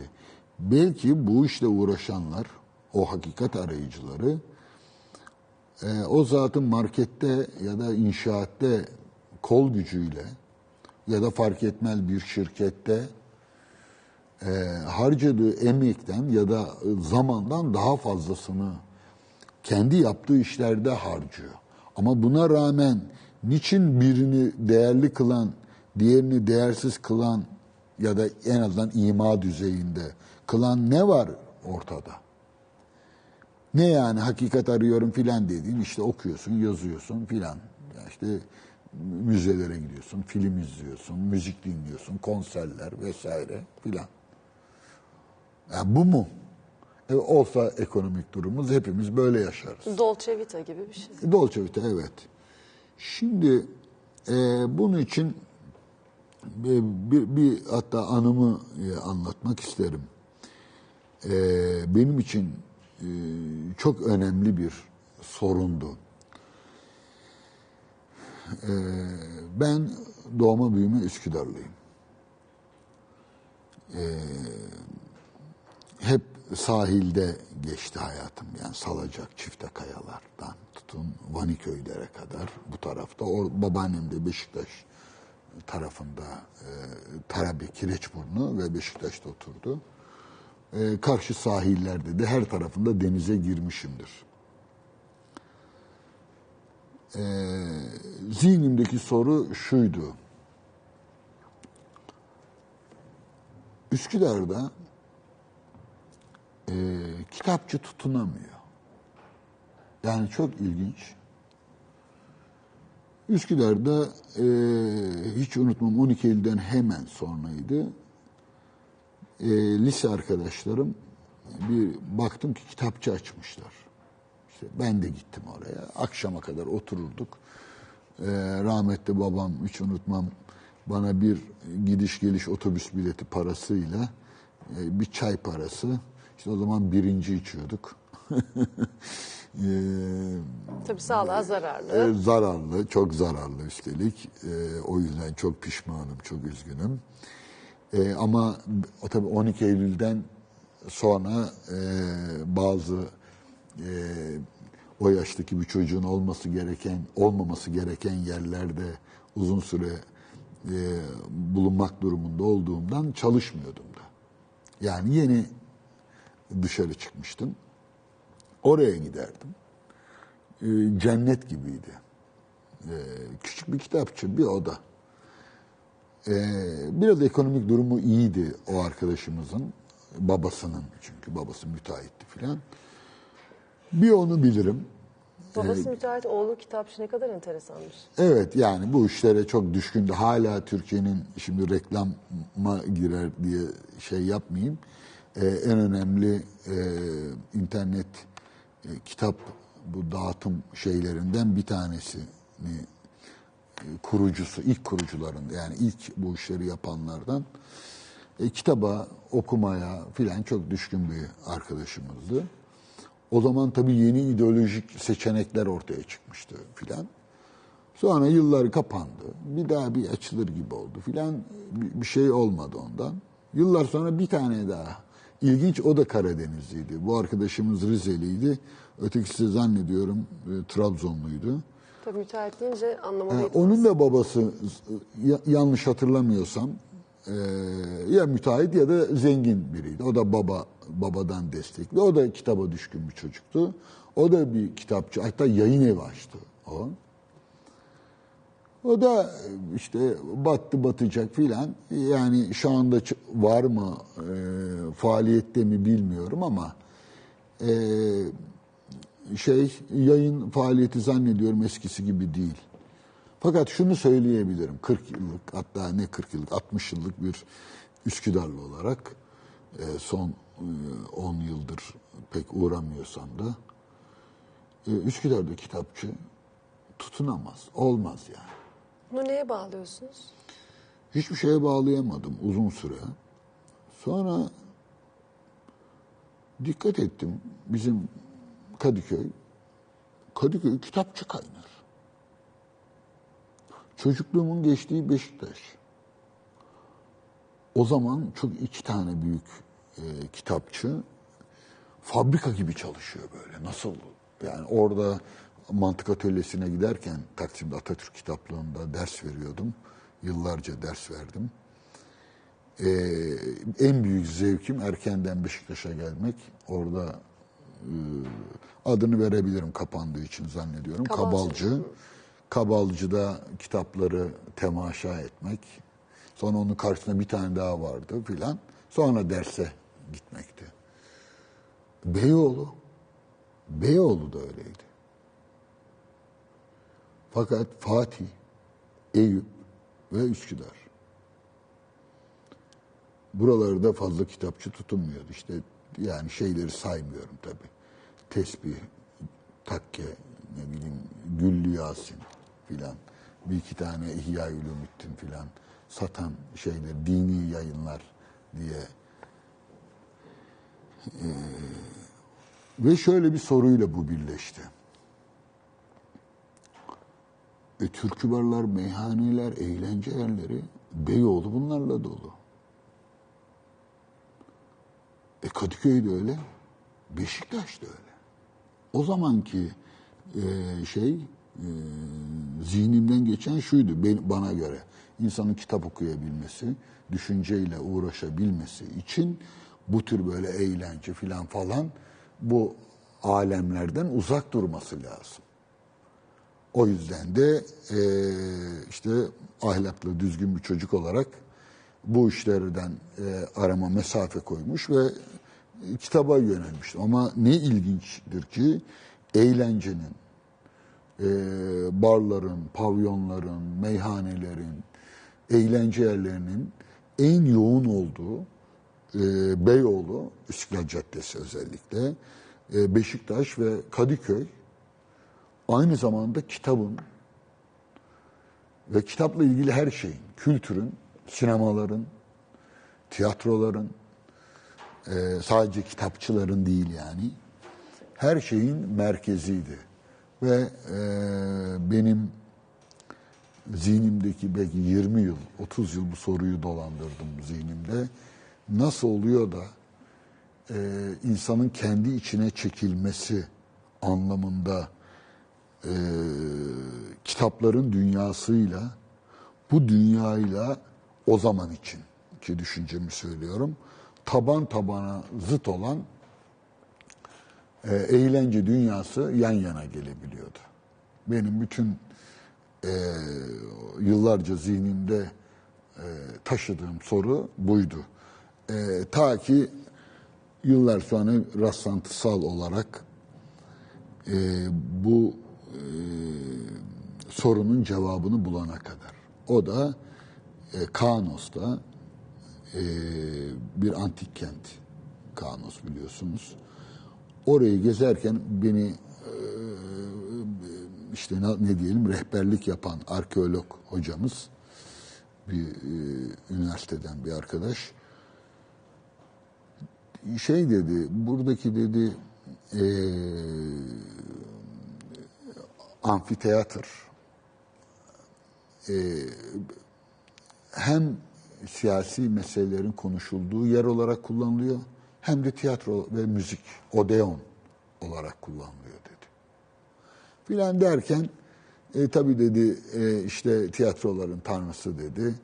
Belki bu işle uğraşanlar, o hakikat arayıcıları, e, o zatın markette ya da inşaatta kol gücüyle ya da fark etmez bir şirkette e, harcadığı emekten ya da zamandan daha fazlasını kendi yaptığı işlerde harcıyor. Ama buna rağmen niçin birini değerli kılan, diğerini değersiz kılan ya da en azından ima düzeyinde kılan ne var ortada? Ne yani hakikat arıyorum filan dediğin işte okuyorsun, yazıyorsun filan. Ya işte müzelere gidiyorsun, film izliyorsun, müzik dinliyorsun, konserler vesaire filan. Ya bu mu? E, olsa ekonomik durumumuz hepimiz böyle yaşarız. Dolce Vita gibi bir şey. Dolce Vita evet. Şimdi e, bunun için bir, bir, bir hatta anımı e, anlatmak isterim. E, benim için e, çok önemli bir sorundu. E, ben doğma büyüme Üsküdarlıyım. E, hep sahilde geçti hayatım. Yani Salacak, Çifte Kayalar'dan tutun Vaniköy'lere kadar bu tarafta. O, babaannem de Beşiktaş tarafında e, Tarabi, Kireçburnu ve Beşiktaş'ta oturdu. E, karşı sahillerde de her tarafında denize girmişimdir. E, zihnimdeki soru şuydu. Üsküdar'da e, kitapçı tutunamıyor. Yani çok ilginç. Üsküdar'da e, hiç unutmam 12 Eylül'den hemen sonraydı. e, lise arkadaşlarım bir baktım ki kitapçı açmışlar. İşte ben de gittim oraya. Akşama kadar otururduk. E, rahmetli babam hiç unutmam bana bir gidiş geliş otobüs bileti parasıyla e, bir çay parası. İşte o zaman birinci içiyorduk. E, Tabii sağlığa zararlı. e, zararlı, çok zararlı üstelik. E, o yüzden çok pişmanım, çok üzgünüm. E, ama tabii 12 Eylül'den sonra e, bazı e, o yaştaki bir çocuğun olması gereken, olmaması gereken yerlerde uzun süre e, bulunmak durumunda olduğumdan çalışmıyordum da. Yani yeni dışarı çıkmıştım. Oraya giderdim. E, cennet gibiydi. E, küçük bir kitapçı, bir oda. E, biraz ekonomik durumu iyiydi o arkadaşımızın. Babasının çünkü babası müteahhitti filan. Bir onu bilirim. Babası müteahhit, oğlu kitapçı ne kadar enteresanmış. Evet yani bu işlere çok düşkündü. Hala Türkiye'nin şimdi reklama girer diye şey yapmayayım. Ee, en önemli e, internet e, kitap bu dağıtım şeylerinden bir tanesini e, kurucusu, ilk kurucularında yani ilk bu işleri yapanlardan e, kitaba, okumaya filan çok düşkün bir arkadaşımızdı. O zaman tabii yeni ideolojik seçenekler ortaya çıkmıştı filan. Sonra yıllar kapandı. Bir daha bir açılır gibi oldu filan. Bir şey olmadı ondan. Yıllar sonra bir tane daha. İlginç o da Karadenizliydi. Bu arkadaşımız Rizeliydi. Ötekisi zannediyorum e, Trabzonluydu. Tabii müteahhit deyince Ha, anlamalıydım. onun da babası ya- yanlış hatırlamıyorsam e, ya müteahhit ya da zengin biriydi. O da baba babadan destekli. O da kitaba düşkün bir çocuktu. O da bir kitapçı hatta yayın evi açtı o. O da işte battı batacak filan. Yani şu anda var mı e, faaliyette mi bilmiyorum ama e, şey yayın faaliyeti zannediyorum eskisi gibi değil. Fakat şunu söyleyebilirim. 40 yıllık hatta ne 40 yıllık 60 yıllık bir Üsküdarlı olarak e, son e, 10 yıldır pek uğramıyorsam da e, Üsküdar'da kitapçı tutunamaz. Olmaz yani. Bunu neye bağlıyorsunuz? Hiçbir şeye bağlayamadım uzun süre. Sonra dikkat ettim bizim Kadıköy, Kadıköy kitapçı kaynar. Çocukluğumun geçtiği Beşiktaş. O zaman çok iki tane büyük e, kitapçı fabrika gibi çalışıyor böyle. Nasıl? Yani orada mantık atölyesine giderken Taksim'de Atatürk kitaplığında ders veriyordum. Yıllarca ders verdim. Ee, en büyük zevkim erkenden Beşiktaş'a gelmek. Orada e, adını verebilirim kapandığı için zannediyorum. Kabalcı. Kabalcı. Kabalcı'da kitapları temaşa etmek. Sonra onun karşısında bir tane daha vardı filan. Sonra derse gitmekti. Beyoğlu. Beyoğlu da öyleydi. Fakat Fatih, Eyüp ve Üsküdar. Buralarda fazla kitapçı tutunmuyordu. İşte yani şeyleri saymıyorum tabii. Tesbih, takke, ne bileyim Güllü Yasin filan. Bir iki tane İhya Ulumuddin filan satan şeyler, dini yayınlar diye. Ee, ve şöyle bir soruyla bu birleşti. E, türkü barlar, meyhaneler, eğlence yerleri Beyoğlu bunlarla dolu. E Kadıköy de öyle, Beşiktaş da öyle. O zamanki e, şey e, zihnimden geçen şuydu ben- bana göre. insanın kitap okuyabilmesi, düşünceyle uğraşabilmesi için bu tür böyle eğlence filan falan bu alemlerden uzak durması lazım. O yüzden de e, işte ahlaklı, düzgün bir çocuk olarak bu işlerden e, arama mesafe koymuş ve kitaba yönelmiştim. Ama ne ilginçtir ki eğlencenin, e, barların, pavyonların, meyhanelerin, eğlence yerlerinin en yoğun olduğu e, Beyoğlu, İstiklal Caddesi özellikle, e, Beşiktaş ve Kadıköy aynı zamanda kitabın ve kitapla ilgili her şeyin, kültürün, sinemaların, tiyatroların, e, sadece kitapçıların değil yani, her şeyin merkeziydi. Ve e, benim zihnimdeki belki 20 yıl, 30 yıl bu soruyu dolandırdım zihnimde. Nasıl oluyor da e, insanın kendi içine çekilmesi anlamında e, kitapların dünyasıyla bu dünyayla o zaman için ki düşüncemi söylüyorum taban tabana zıt olan e, eğlence dünyası yan yana gelebiliyordu. Benim bütün e, yıllarca zihnimde e, taşıdığım soru buydu. E, ta ki yıllar sonra rastlantısal olarak e, bu e, sorunun cevabını bulana kadar. O da e, Kanos'ta e, bir antik kent. Kanos biliyorsunuz. Orayı gezerken beni e, işte ne, ne diyelim rehberlik yapan arkeolog hocamız bir e, üniversiteden bir arkadaş şey dedi buradaki dedi e, amfiteyatr e, hem siyasi meselelerin konuşulduğu yer olarak kullanılıyor hem de tiyatro ve müzik odeon olarak kullanılıyor dedi. Filan derken e, tabii dedi e, işte tiyatroların tanrısı dedi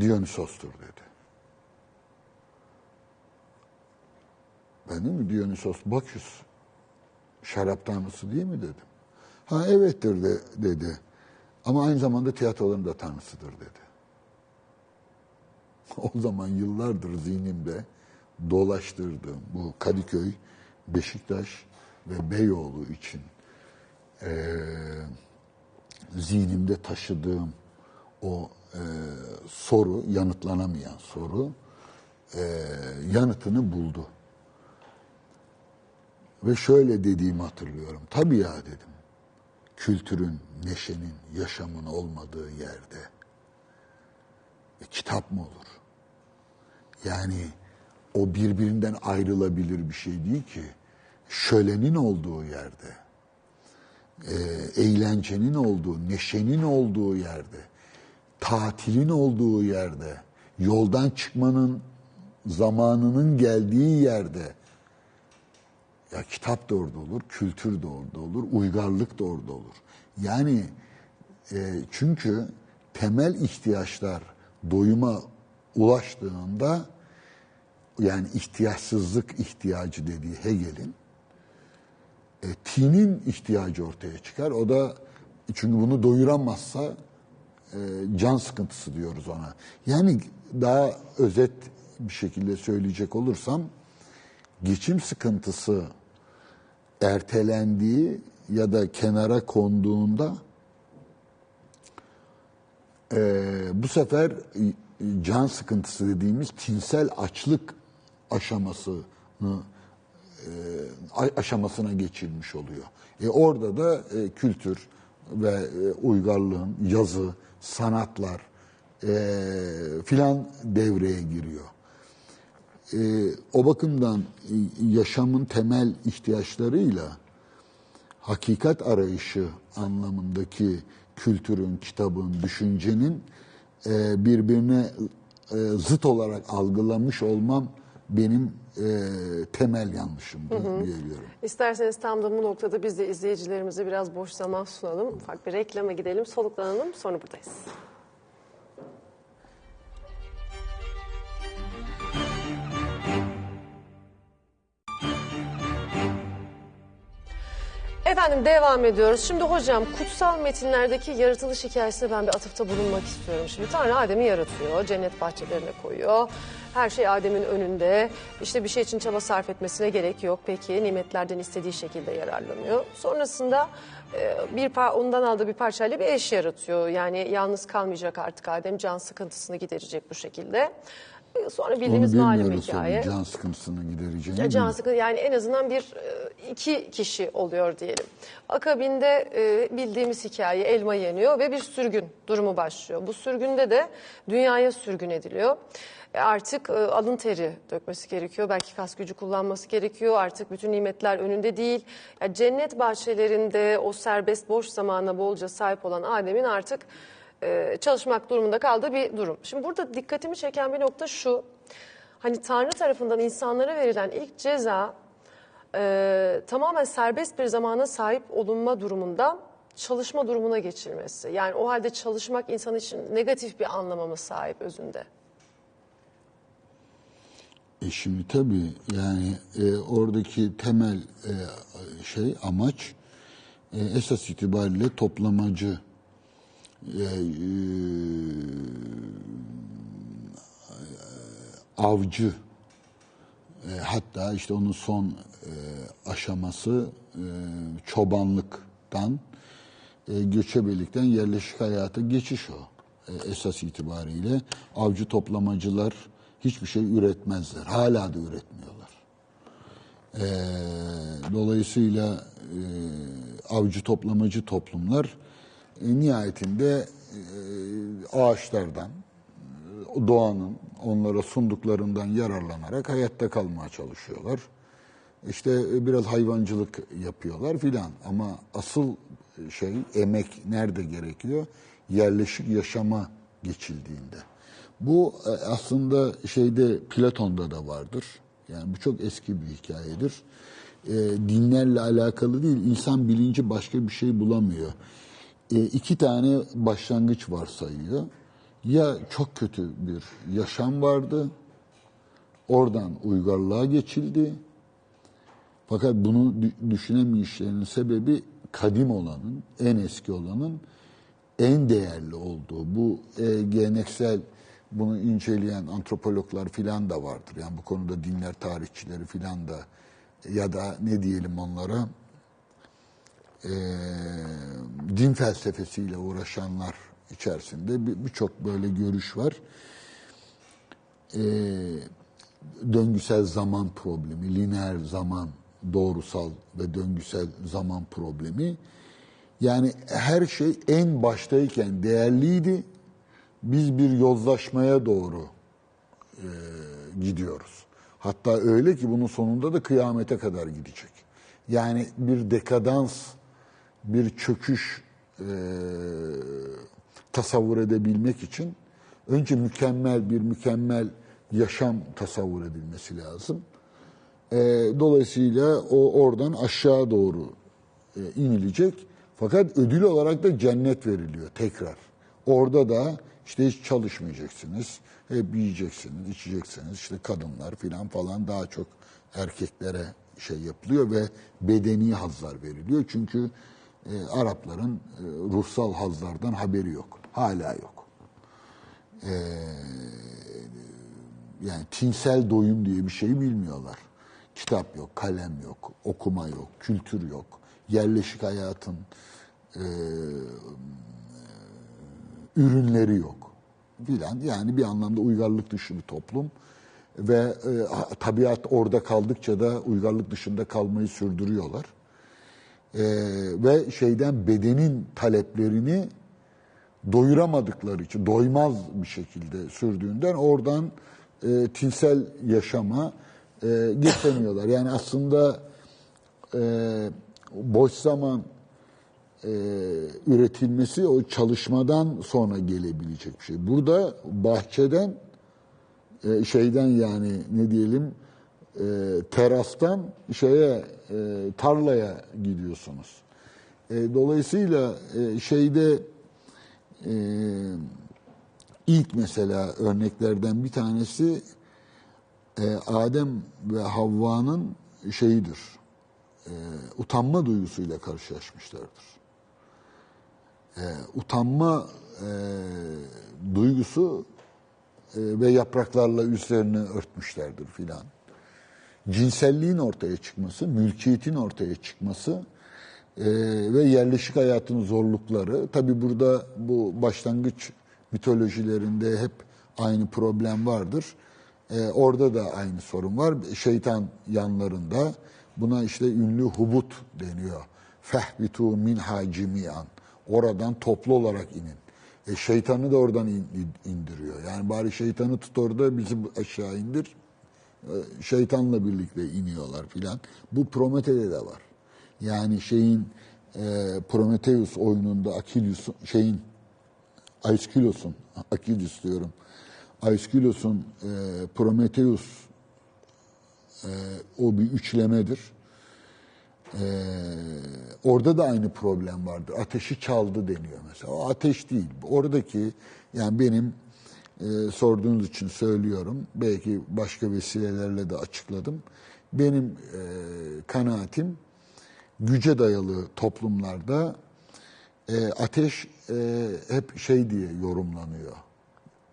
Dionysos'tur dedi. Ben değil mi Dionysos Baküs şarap tanrısı değil mi dedim. Ha evettir de, dedi. Ama aynı zamanda tiyatroların da tanrısıdır dedi. O zaman yıllardır zihnimde dolaştırdığım bu Kadıköy, Beşiktaş ve Beyoğlu için e, zihnimde taşıdığım o e, soru, yanıtlanamayan soru e, yanıtını buldu. Ve şöyle dediğimi hatırlıyorum. Tabii ya dedim. Kültürün, neşenin, yaşamın olmadığı yerde e, kitap mı olur? Yani o birbirinden ayrılabilir bir şey değil ki. Şölenin olduğu yerde, e, eğlencenin olduğu, neşenin olduğu yerde, tatilin olduğu yerde, yoldan çıkmanın zamanının geldiği yerde, ya kitap da orada olur, kültür de orada olur, uygarlık da orada olur. Yani e, çünkü temel ihtiyaçlar doyuma ulaştığında yani ihtiyaçsızlık ihtiyacı dediği Hegel'in e, tinin ihtiyacı ortaya çıkar. O da çünkü bunu doyuramazsa e, can sıkıntısı diyoruz ona. Yani daha özet bir şekilde söyleyecek olursam geçim sıkıntısı ertelendiği ya da kenara konduğunda e, bu sefer can sıkıntısı dediğimiz tinsel açlık aşamasını e, aşamasına geçilmiş oluyor. E orada da e, kültür ve e, uygarlığın yazı, sanatlar e, filan devreye giriyor. E, o bakımdan e, yaşamın temel ihtiyaçlarıyla hakikat arayışı anlamındaki kültürün, kitabın, düşüncenin e, birbirine e, zıt olarak algılamış olmam benim e, temel yanlışım diyebiliyorum. İsterseniz tam da bu noktada biz de izleyicilerimize biraz boş zaman sunalım. Ufak bir reklama gidelim, soluklanalım, sonra buradayız. Efendim devam ediyoruz. Şimdi hocam kutsal metinlerdeki yaratılış hikayesine ben bir atıfta bulunmak istiyorum. Şimdi Tanrı Adem'i yaratıyor, cennet bahçelerine koyuyor. Her şey Adem'in önünde. İşte bir şey için çaba sarf etmesine gerek yok. Peki nimetlerden istediği şekilde yararlanıyor. Sonrasında e, bir par ondan aldığı bir parçayla bir eş yaratıyor. Yani yalnız kalmayacak artık Adem. Can sıkıntısını giderecek bu şekilde. Sonra Onu bildiğimiz malum bilmiyoruz hikaye. tabii, can sıkıntısını gidereceğini. Can sıkıntı yani en azından bir e, iki kişi oluyor diyelim. Akabinde e, bildiğimiz hikaye elma yeniyor ve bir sürgün durumu başlıyor. Bu sürgünde de dünyaya sürgün ediliyor. E, Artık alın teri dökmesi gerekiyor. Belki kas gücü kullanması gerekiyor. Artık bütün nimetler önünde değil. Ya cennet bahçelerinde o serbest boş zamana bolca sahip olan Adem'in artık e, çalışmak durumunda kaldığı bir durum. Şimdi burada dikkatimi çeken bir nokta şu. Hani Tanrı tarafından insanlara verilen ilk ceza e, tamamen serbest bir zamana sahip olunma durumundan çalışma durumuna geçilmesi. Yani o halde çalışmak insan için negatif bir anlama mı sahip özünde? E şimdi tabii yani e, oradaki temel e, şey amaç e, esas itibariyle toplamacı e, e, avcı e, hatta işte onun son e, aşaması çobanlıktan e, göçebelikten yerleşik hayata geçiş o. Esas itibariyle avcı toplamacılar hiçbir şey üretmezler. Hala da üretmiyorlar. Dolayısıyla avcı toplamacı toplumlar nihayetinde e, ağaçlardan, e, doğanın onlara sunduklarından yararlanarak hayatta kalmaya çalışıyorlar. İşte e, biraz hayvancılık yapıyorlar filan ama asıl şey emek nerede gerekiyor? Yerleşik yaşama geçildiğinde. Bu aslında şeyde Platon'da da vardır. Yani bu çok eski bir hikayedir. E, dinlerle alakalı değil, insan bilinci başka bir şey bulamıyor. E, iki tane başlangıç varsayıyor. Ya çok kötü bir yaşam vardı, oradan uygarlığa geçildi. Fakat bunu dü- düşünemeyişlerinin sebebi kadim olanın, en eski olanın en değerli olduğu. Bu e, geleneksel bunu inceleyen antropologlar filan da vardır. Yani bu konuda dinler tarihçileri filan da ya da ne diyelim onlara e, din felsefesiyle uğraşanlar içerisinde bir- birçok böyle görüş var. E, döngüsel zaman problemi, lineer zaman, doğrusal ve döngüsel zaman problemi. Yani her şey en baştayken değerliydi. Biz bir yozlaşmaya doğru e, gidiyoruz. Hatta öyle ki bunun sonunda da kıyamete kadar gidecek. Yani bir dekadans, bir çöküş e, tasavvur edebilmek için önce mükemmel bir mükemmel yaşam tasavvur edilmesi lazım. E, dolayısıyla o oradan aşağı doğru e, inilecek. Fakat ödül olarak da cennet veriliyor tekrar. Orada da işte hiç çalışmayacaksınız. Hep yiyeceksiniz, içeceksiniz. İşte kadınlar filan falan daha çok erkeklere şey yapılıyor ve bedeni hazlar veriliyor. Çünkü e, Arapların e, ruhsal hazlardan haberi yok. Hala yok. E, yani tinsel doyum diye bir şey bilmiyorlar. Kitap yok, kalem yok, okuma yok, kültür yok. Yerleşik hayatın e, ürünleri yok filan. Yani bir anlamda uygarlık dışı bir toplum ve e, tabiat orada kaldıkça da uygarlık dışında kalmayı sürdürüyorlar. E, ve şeyden bedenin taleplerini doyuramadıkları için doymaz bir şekilde sürdüğünden oradan e, tinsel yaşama e, geçemiyorlar. Yani aslında e, boş zaman e, üretilmesi o çalışmadan sonra gelebilecek bir şey. Burada bahçeden e, şeyden yani ne diyelim e, terastan şeye e, tarlaya gidiyorsunuz. E, dolayısıyla e, şeyde e, ilk mesela örneklerden bir tanesi e, Adem ve Havva'nın şeyidir. E, utanma duygusuyla karşılaşmışlardır. E, utanma e, duygusu e, ve yapraklarla üstlerini örtmüşlerdir filan. Cinselliğin ortaya çıkması, mülkiyetin ortaya çıkması e, ve yerleşik hayatın zorlukları. Tabi burada bu başlangıç mitolojilerinde hep aynı problem vardır. E, orada da aynı sorun var. Şeytan yanlarında buna işte ünlü hubut deniyor. Fehbitu minha cimian. Oradan toplu olarak inin. E, şeytanı da oradan in- indiriyor. Yani bari şeytanı tut orada bizi aşağı indir. E, şeytanla birlikte iniyorlar filan. Bu Promethe'de de var. Yani şeyin e, Prometheus oyununda Achilles şeyin Aeschylos'un Achilles diyorum. Aeschylos'un e, Prometheus e, o bir üçlemedir. E, orada da aynı problem vardır. Ateşi çaldı deniyor mesela. O ateş değil. Oradaki yani benim e, sorduğunuz için söylüyorum. Belki başka vesilelerle de açıkladım. Benim e, kanaatim güce dayalı toplumlarda e, ateş e, hep şey diye yorumlanıyor.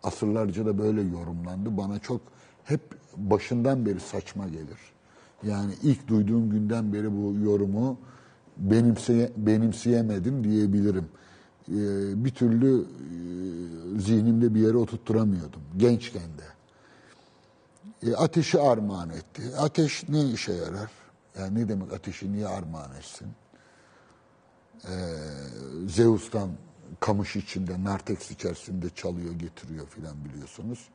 Asırlarca da böyle yorumlandı. Bana çok hep başından beri saçma gelir. Yani ilk duyduğum günden beri bu yorumu benimseye, benimseyemedim diyebilirim. E, bir türlü e, zihnimde bir yere oturtturamıyordum gençken de. E, ateşi armağan etti. Ateş ne işe yarar? Yani ne demek ateşi niye armağan etsin? Zeus'tan kamış içinde, narteks içerisinde çalıyor, getiriyor filan biliyorsunuz.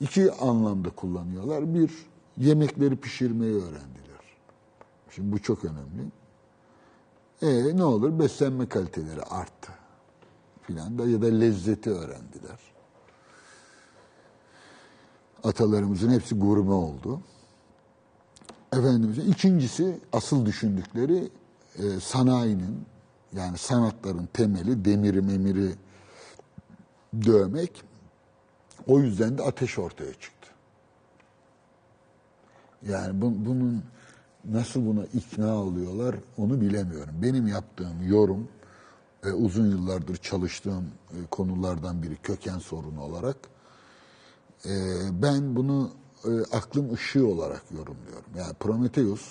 İki anlamda kullanıyorlar. Bir, yemekleri pişirmeyi öğrendiler. Şimdi bu çok önemli. E ne olur? Beslenme kaliteleri arttı filan da ya da lezzeti öğrendiler. Atalarımızın hepsi gurme oldu. Efendimizin ikincisi asıl düşündükleri e, sanayinin yani sanatların temeli demiri memiri dövmek. O yüzden de ateş ortaya çıktı. Yani bu- bunun nasıl buna ikna oluyorlar onu bilemiyorum. Benim yaptığım yorum e, uzun yıllardır çalıştığım e, konulardan biri köken sorunu olarak e, ben bunu e, aklım ışığı olarak yorumluyorum. Yani Prometheus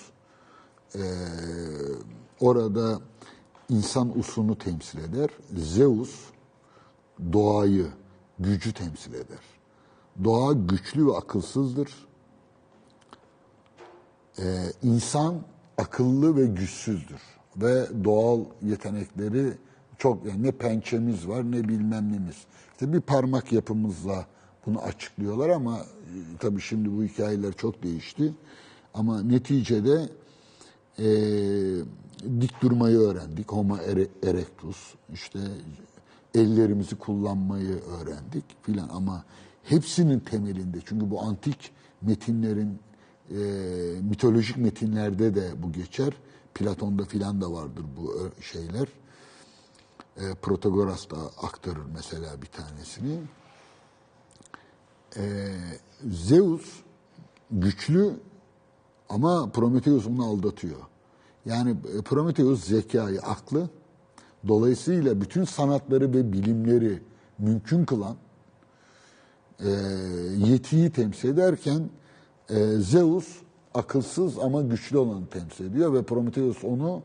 orada insan usunu temsil eder. Zeus doğayı, gücü temsil eder. Doğa güçlü ve akılsızdır. Ee, insan akıllı ve güçsüzdür. Ve doğal yetenekleri çok yani ne pençemiz var ne bilmem nemiz. İşte bir parmak yapımızla bunu açıklıyorlar ama e, tabii şimdi bu hikayeler çok değişti. Ama neticede e, dik durmayı öğrendik. Homo ere- erectus. işte ellerimizi kullanmayı öğrendik filan ama hepsinin temelinde çünkü bu antik metinlerin e, mitolojik metinlerde de bu geçer. Platon'da filan da vardır bu şeyler. E, Protagoras da aktarır mesela bir tanesini. E, Zeus güçlü ama Prometheus onu aldatıyor. Yani e, Prometheus zekayı, aklı, dolayısıyla bütün sanatları ve bilimleri mümkün kılan e, yetiyi temsil ederken e, Zeus akılsız ama güçlü olanı temsil ediyor ve Prometheus onu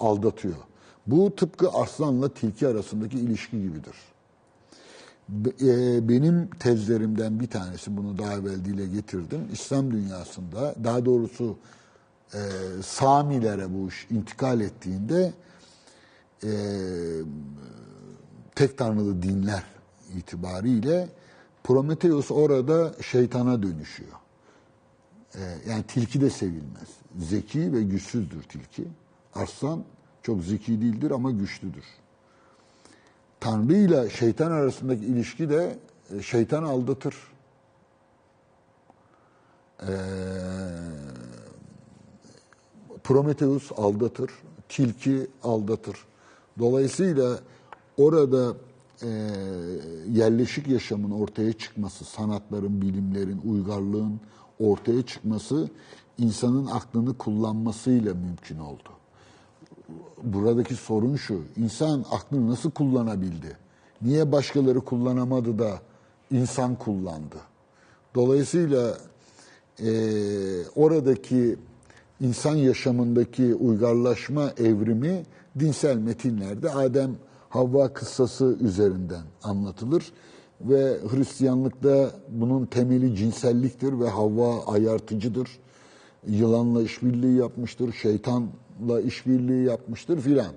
aldatıyor. Bu tıpkı aslanla tilki arasındaki ilişki gibidir. E, benim tezlerimden bir tanesi bunu daha evvel dile getirdim. İslam dünyasında daha doğrusu e, Samilere bu iş intikal ettiğinde e, tek tanrılı dinler itibariyle Prometheus orada şeytana dönüşüyor. E, yani tilki de sevilmez. Zeki ve güçsüzdür tilki. Aslan çok zeki değildir ama güçlüdür. Tanrı ile şeytan arasındaki ilişki de e, şeytan aldatır. Ee, Prometheus aldatır, tilki aldatır. Dolayısıyla orada e, yerleşik yaşamın ortaya çıkması, sanatların, bilimlerin, uygarlığın ortaya çıkması insanın aklını kullanmasıyla mümkün oldu buradaki sorun şu. İnsan aklını nasıl kullanabildi? Niye başkaları kullanamadı da insan kullandı? Dolayısıyla e, oradaki insan yaşamındaki uygarlaşma evrimi dinsel metinlerde Adem Havva kıssası üzerinden anlatılır ve Hristiyanlıkta bunun temeli cinselliktir ve Havva ayartıcıdır. Yılanla işbirliği yapmıştır, şeytanla işbirliği yapmıştır filan.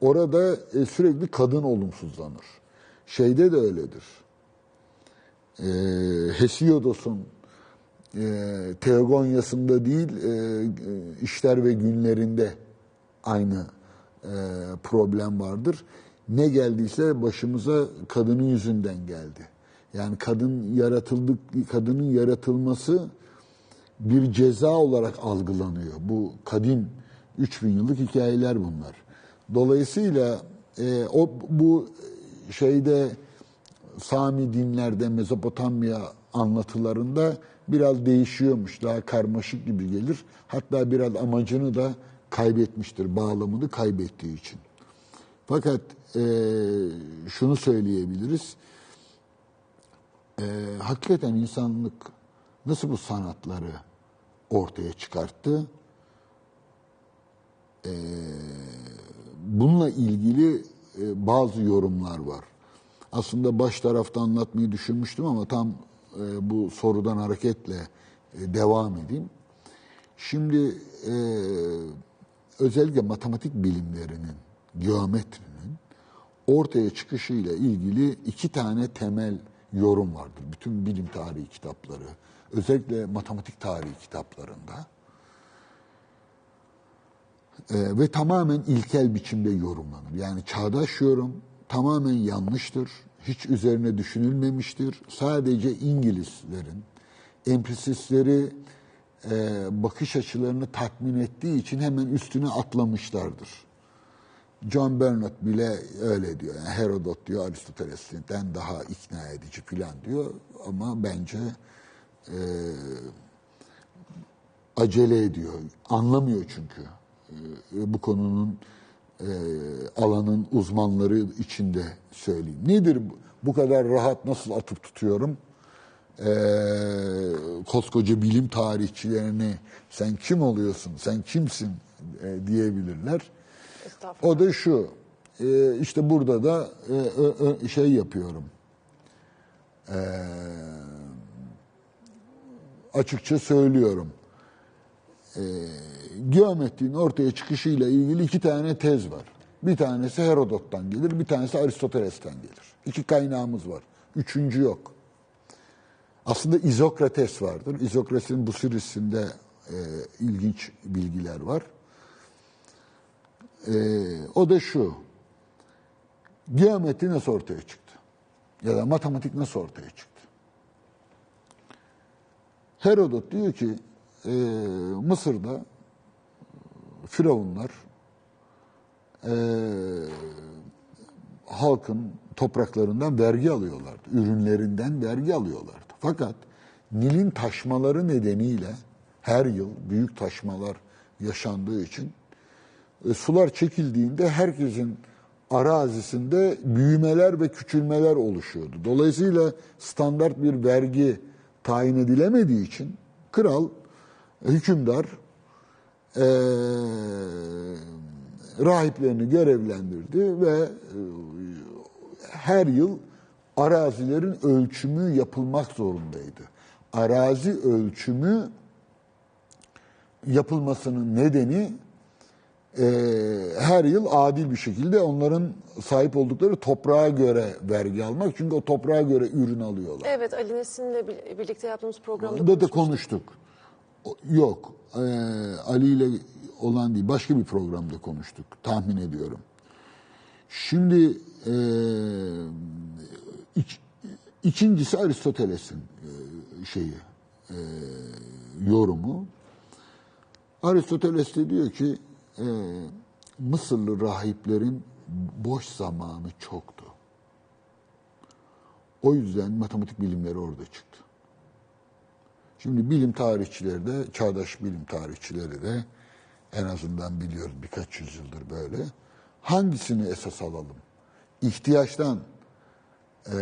Orada e, sürekli kadın olumsuzlanır. Şeyde de öyledir. E, Hesiodos'un e, Teogonyası'nda değil, e, e, işler ve günlerinde aynı e, problem vardır. Ne geldiyse başımıza kadının yüzünden geldi. Yani kadın yaratıldık, kadının yaratılması bir ceza olarak algılanıyor. Bu kadim 3000 yıllık hikayeler bunlar. Dolayısıyla e, o bu şeyde Sami dinlerde Mezopotamya anlatılarında biraz değişiyormuş. Daha karmaşık gibi gelir. Hatta biraz amacını da kaybetmiştir. Bağlamını kaybettiği için. Fakat e, şunu söyleyebiliriz. E, hakikaten insanlık nasıl bu sanatları ortaya çıkarttı? E, bununla ilgili e, bazı yorumlar var. Aslında baş tarafta anlatmayı düşünmüştüm ama tam e, bu sorudan hareketle e, devam edeyim. Şimdi e, özellikle matematik bilimlerinin, geometrinin ortaya çıkışıyla ilgili iki tane temel yorum vardır. Bütün bilim tarihi kitapları, özellikle matematik tarihi kitaplarında. Ee, ve tamamen ilkel biçimde yorumlanır. Yani çağdaş yorum tamamen yanlıştır. Hiç üzerine düşünülmemiştir. Sadece İngilizlerin emprisistleri e, bakış açılarını tatmin ettiği için hemen üstüne atlamışlardır. John Bernard bile öyle diyor. Yani Herodot diyor Aristoteles'ten daha ikna edici filan diyor. Ama bence e, acele ediyor. Anlamıyor çünkü. E, bu konunun e, alanın uzmanları içinde söyleyeyim. Nedir bu? Bu kadar rahat nasıl atıp tutuyorum? E, koskoca bilim tarihçilerini sen kim oluyorsun, sen kimsin e, diyebilirler. O da şu, e, işte burada da e, ö- şey yapıyorum. E, açıkça söylüyorum. E, geometrinin ortaya çıkışıyla ilgili iki tane tez var. Bir tanesi Herodot'tan gelir, bir tanesi Aristoteles'ten gelir. İki kaynağımız var. Üçüncü yok. Aslında İzokrates vardır. İzokrates'in bu sirisinde e, ilginç bilgiler var. E, o da şu. Geometri nasıl ortaya çıktı? Ya da matematik nasıl ortaya çıktı? Herodot diyor ki e, Mısır'da firavunlar e, halkın topraklarından vergi alıyorlardı. Ürünlerinden vergi alıyorlardı. Fakat Nil'in taşmaları nedeniyle her yıl büyük taşmalar yaşandığı için e, sular çekildiğinde herkesin arazisinde büyümeler ve küçülmeler oluşuyordu. Dolayısıyla standart bir vergi tayin edilemediği için kral, e, hükümdar e, rahiplerini görevlendirdi ve e, her yıl arazilerin ölçümü yapılmak zorundaydı. Arazi ölçümü yapılmasının nedeni e, her yıl adil bir şekilde onların sahip oldukları toprağa göre vergi almak. Çünkü o toprağa göre ürün alıyorlar. Evet Ali Nesin'le bir- birlikte yaptığımız programda Onda da konuştuk. Yok. e, Ali ile olan değil. Başka bir programda konuştuk. Tahmin ediyorum. Şimdi e, iç- ikincisi Aristoteles'in e, şeyi e, yorumu. Aristoteles de diyor ki e, Mısırlı rahiplerin boş zamanı çoktu. O yüzden matematik bilimleri orada çıktı. Şimdi bilim tarihçileri de, çağdaş bilim tarihçileri de en azından biliyoruz birkaç yüzyıldır böyle. Hangisini esas alalım? İhtiyaçtan, e,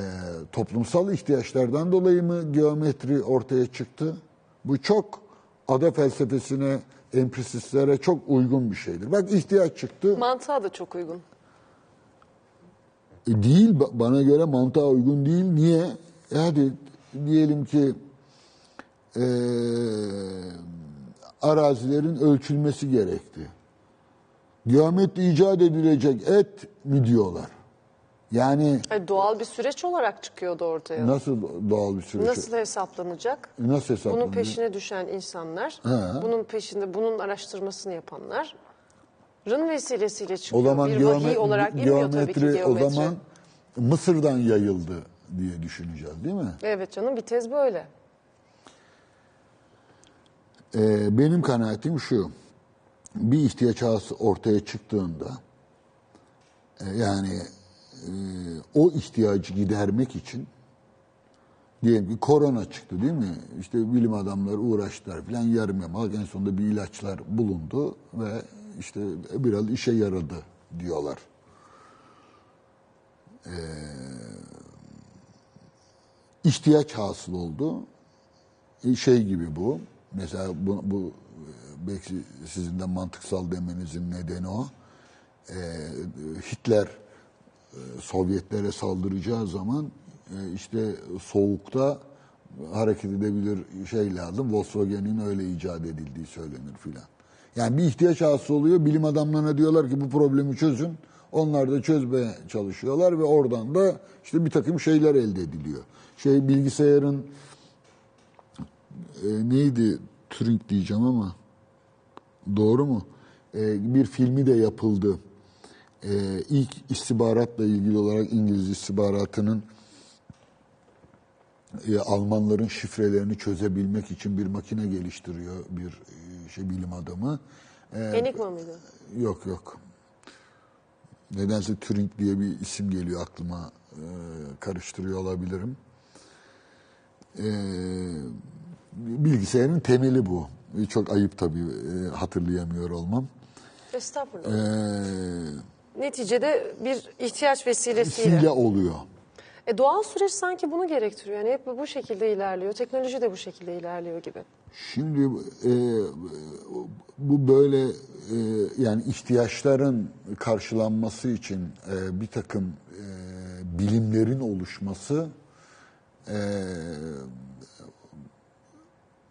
toplumsal ihtiyaçlardan dolayı mı geometri ortaya çıktı? Bu çok ada felsefesine, emprisistlere çok uygun bir şeydir. Bak ihtiyaç çıktı. Mantığa da çok uygun. E, değil ba- bana göre mantığa uygun değil. Niye? E hadi diyelim ki e, arazilerin ölçülmesi gerekti. Geometri icat edilecek et mi diyorlar? Yani Hayır, doğal bir süreç olarak çıkıyordu ortaya. nasıl doğal bir süreç? Nasıl hesaplanacak? Nasıl hesaplanıyor? Bunun peşine düşen insanlar, He. bunun peşinde bunun araştırmasını yapanların vesilesiyle O çıkıyor. zaman bir geome- vahiy olarak inmiyor tabii ki geometri o geometri. zaman Mısır'dan yayıldı diye düşüneceğiz değil mi? Evet canım bir tez böyle. Ee, benim kanaatim şu. Bir ihtiyaç ortaya çıktığında e, yani o ihtiyacı gidermek için diyelim ki korona çıktı değil mi? İşte bilim adamları uğraştılar falan yarım yamalak en sonunda bir ilaçlar bulundu ve işte biraz işe yaradı diyorlar. Ee, ihtiyaç hasıl oldu. E, şey gibi bu. Mesela bu, bu e, belki sizin de mantıksal demenizin nedeni o. E, Hitler Sovyetlere saldıracağı zaman e, işte soğukta hareket edebilir şey lazım. Volkswagen'in öyle icat edildiği söylenir filan. Yani bir ihtiyaç hasıl oluyor. Bilim adamlarına diyorlar ki bu problemi çözün. Onlar da çözmeye çalışıyorlar ve oradan da işte bir takım şeyler elde ediliyor. Şey bilgisayarın e, neydi Turing diyeceğim ama doğru mu? E, bir filmi de yapıldı. E, ilk istihbaratla ilgili olarak İngiliz istihbaratının e, Almanların şifrelerini çözebilmek için bir makine geliştiriyor bir e, şey bilim adamı. E, Enigma mıydı? Yok yok. Nedense Turing diye bir isim geliyor aklıma. E, karıştırıyor olabilirim. E, bilgisayarın temeli bu. Çok ayıp tabii e, hatırlayamıyor olmam. Estağfurullah. E, Neticede bir ihtiyaç vesilesiyle. oluyor. E, doğal süreç sanki bunu gerektiriyor. Yani hep bu şekilde ilerliyor. Teknoloji de bu şekilde ilerliyor gibi. Şimdi e, bu böyle e, yani ihtiyaçların karşılanması için e, bir takım e, bilimlerin oluşması e,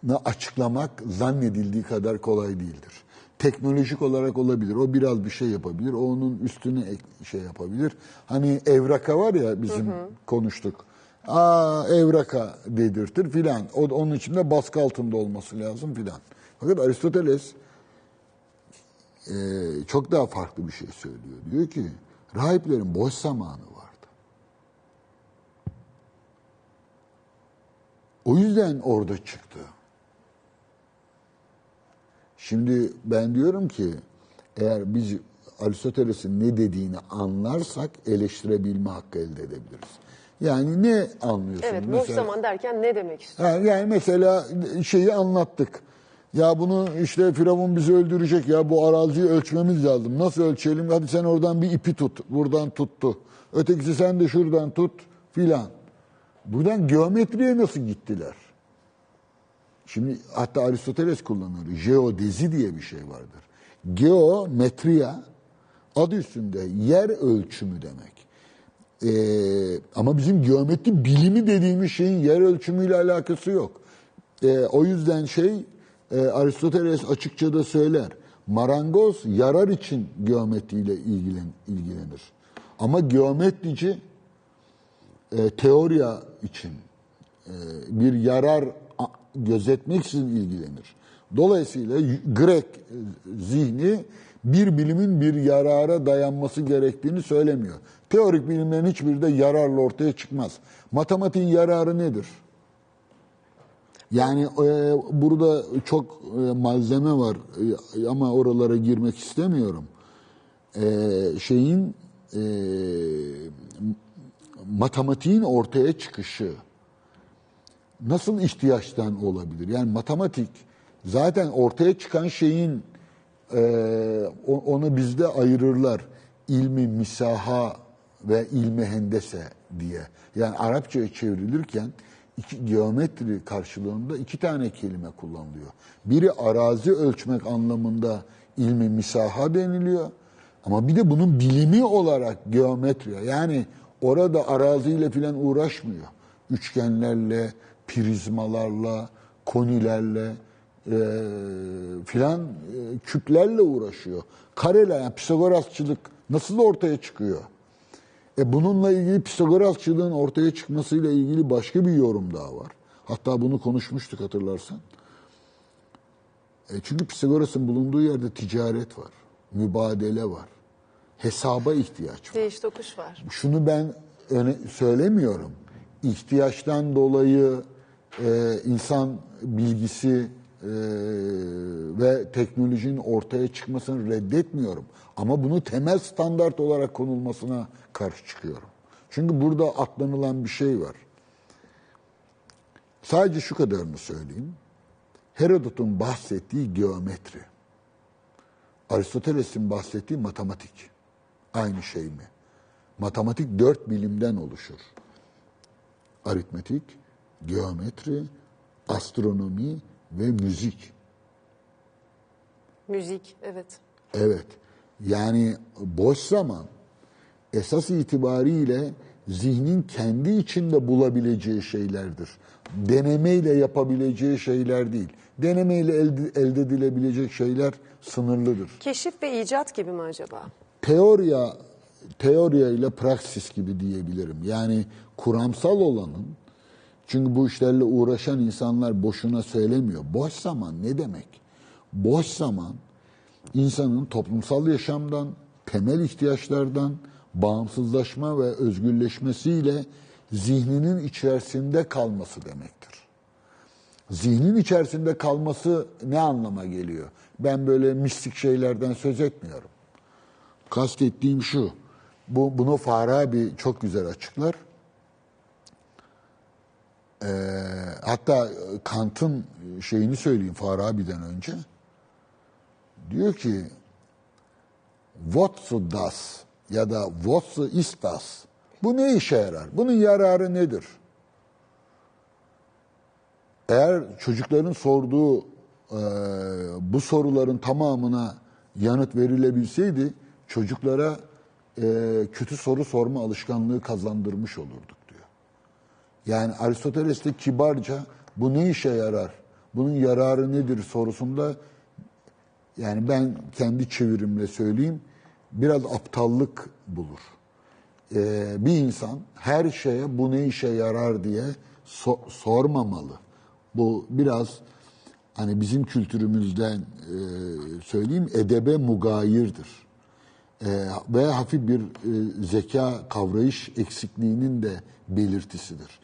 ne açıklamak zannedildiği kadar kolay değildir. Teknolojik olarak olabilir. O biraz bir şey yapabilir. O onun üstüne şey yapabilir. Hani evraka var ya bizim konuştuk. Aa evraka dedirtir filan. O onun için de baskı altında olması lazım filan. Fakat Aristoteles e, çok daha farklı bir şey söylüyor. Diyor ki rahiplerin boş zamanı vardı. O yüzden orada çıktı. Şimdi ben diyorum ki eğer biz Aristoteles'in ne dediğini anlarsak eleştirebilme hakkı elde edebiliriz. Yani ne anlıyorsun? Evet, boş zaman derken ne demek istiyor? Ha, yani mesela şeyi anlattık. Ya bunu işte Firavun bizi öldürecek ya bu araziyi ölçmemiz lazım. Nasıl ölçelim? Hadi sen oradan bir ipi tut. Buradan tuttu. Ötekisi sen de şuradan tut filan. Buradan geometriye nasıl gittiler? Şimdi hatta Aristoteles kullanıyor. Jeodezi diye bir şey vardır. Geometria adı üstünde yer ölçümü demek. Ee, ama bizim geometri bilimi dediğimiz şeyin yer ölçümüyle alakası yok. Ee, o yüzden şey e, Aristoteles açıkça da söyler. Marangoz yarar için geometriyle ilgilen, ilgilenir. Ama geometrici e, teoriya için e, bir yarar gözetmek için ilgilenir. Dolayısıyla Grek e, zihni bir bilimin bir yarara dayanması gerektiğini söylemiyor. Teorik bilimlerin hiçbiri de yararlı ortaya çıkmaz. Matematiğin yararı nedir? Yani e, burada çok e, malzeme var e, ama oralara girmek istemiyorum. E, şeyin e, matematiğin ortaya çıkışı nasıl ihtiyaçtan olabilir? Yani matematik zaten ortaya çıkan şeyin e, onu bizde ayırırlar. İlmi misaha ve ilmi hendese diye. Yani Arapçaya çevrilirken iki, geometri karşılığında iki tane kelime kullanılıyor. Biri arazi ölçmek anlamında ilmi misaha deniliyor. Ama bir de bunun bilimi olarak geometri yani orada araziyle filan uğraşmıyor. Üçgenlerle, prizmalarla, konilerle e, filan e, küplerle uğraşıyor. Kareler, yani Pisagorasçılık nasıl ortaya çıkıyor? E bununla ilgili Pisagorasçılığın ortaya çıkmasıyla ilgili başka bir yorum daha var. Hatta bunu konuşmuştuk hatırlarsan. E çünkü Pisagoras'ın bulunduğu yerde ticaret var, mübadele var, hesaba ihtiyaç var. Değiş tokuş var. Şunu ben öne söylemiyorum. İhtiyaçtan dolayı e, insan bilgisi e, ve teknolojinin ortaya çıkmasını reddetmiyorum. Ama bunu temel standart olarak konulmasına karşı çıkıyorum. Çünkü burada atlanılan bir şey var. Sadece şu kadarını söyleyeyim. Herodot'un bahsettiği geometri, Aristoteles'in bahsettiği matematik aynı şey mi? Matematik dört bilimden oluşur. Aritmetik, geometri, astronomi ve müzik. Müzik, evet. Evet. Yani boş zaman esas itibariyle zihnin kendi içinde bulabileceği şeylerdir. Denemeyle yapabileceği şeyler değil. Denemeyle elde, elde edilebilecek şeyler sınırlıdır. Keşif ve icat gibi mi acaba? Teoriya, teoriya ile praksis gibi diyebilirim. Yani kuramsal olanın, çünkü bu işlerle uğraşan insanlar boşuna söylemiyor. Boş zaman ne demek? Boş zaman insanın toplumsal yaşamdan, temel ihtiyaçlardan bağımsızlaşma ve özgürleşmesiyle zihninin içerisinde kalması demektir. Zihnin içerisinde kalması ne anlama geliyor? Ben böyle mistik şeylerden söz etmiyorum. Kastettiğim şu, bu, bunu Farabi çok güzel açıklar. Ee, hatta Kant'ın şeyini söyleyeyim Farabi'den önce. Diyor ki, What's das ya da What's ist das? Bu ne işe yarar? Bunun yararı nedir? Eğer çocukların sorduğu e, bu soruların tamamına yanıt verilebilseydi çocuklara e, kötü soru sorma alışkanlığı kazandırmış olurduk. Yani Aristoteles de kibarca bu ne işe yarar? Bunun yararı nedir sorusunda yani ben kendi çevirimle söyleyeyim biraz aptallık bulur. Ee, bir insan her şeye bu ne işe yarar diye so- sormamalı. Bu biraz hani bizim kültürümüzden e, söyleyeyim edebe mugayirdir. E, ve hafif bir e, zeka kavrayış eksikliğinin de belirtisidir.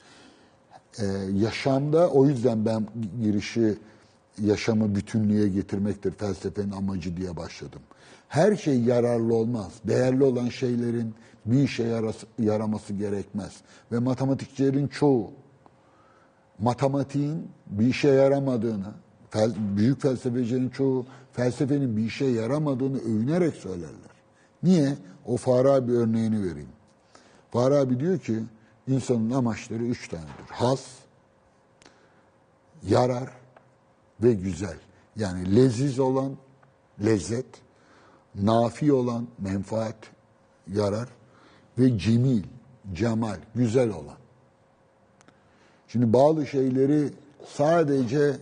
E, yaşamda o yüzden ben girişi yaşamı bütünlüğe getirmektir felsefenin amacı diye başladım. Her şey yararlı olmaz. Değerli olan şeylerin bir işe yarası, yaraması gerekmez. Ve matematikçilerin çoğu matematiğin bir işe yaramadığını, fel, büyük felsefecilerin çoğu felsefenin bir işe yaramadığını övünerek söylerler. Niye? O Farabi örneğini vereyim. Farabi diyor ki insanın amaçları üç tanedir. Has, yarar ve güzel. Yani leziz olan lezzet, nafi olan menfaat, yarar ve cemil, cemal, güzel olan. Şimdi bazı şeyleri sadece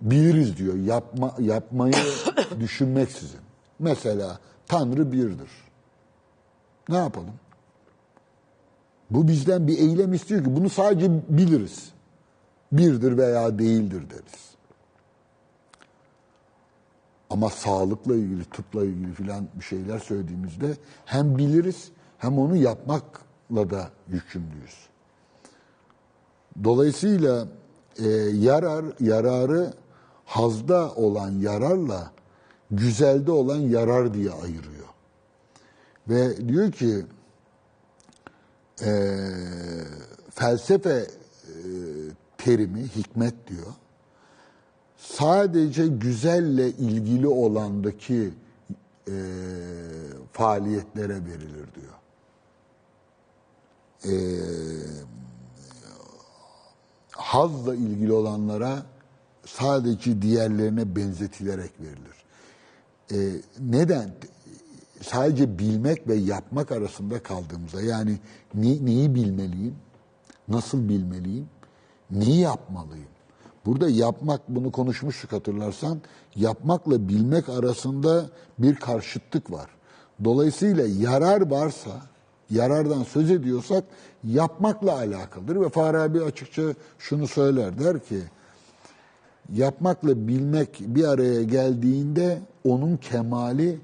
biliriz diyor. Yapma, yapmayı düşünmeksizin. Mesela Tanrı birdir. Ne yapalım? Bu bizden bir eylem istiyor ki bunu sadece biliriz. Birdir veya değildir deriz. Ama sağlıkla ilgili, tıpla ilgili filan bir şeyler söylediğimizde hem biliriz hem onu yapmakla da yükümlüyüz. Dolayısıyla e, yarar yararı hazda olan yararla güzelde olan yarar diye ayırıyor. Ve diyor ki e, felsefe e, terimi hikmet diyor. Sadece güzelle ilgili olandaki e, faaliyetlere verilir diyor. E, hazla ilgili olanlara sadece diğerlerine benzetilerek verilir. E, neden? Sadece bilmek ve yapmak arasında kaldığımızda yani ne- neyi bilmeliyim, nasıl bilmeliyim, neyi yapmalıyım? Burada yapmak, bunu konuşmuştuk hatırlarsan, yapmakla bilmek arasında bir karşıtlık var. Dolayısıyla yarar varsa, yarardan söz ediyorsak yapmakla alakalıdır ve Farabi açıkça şunu söyler, der ki, yapmakla bilmek bir araya geldiğinde onun kemali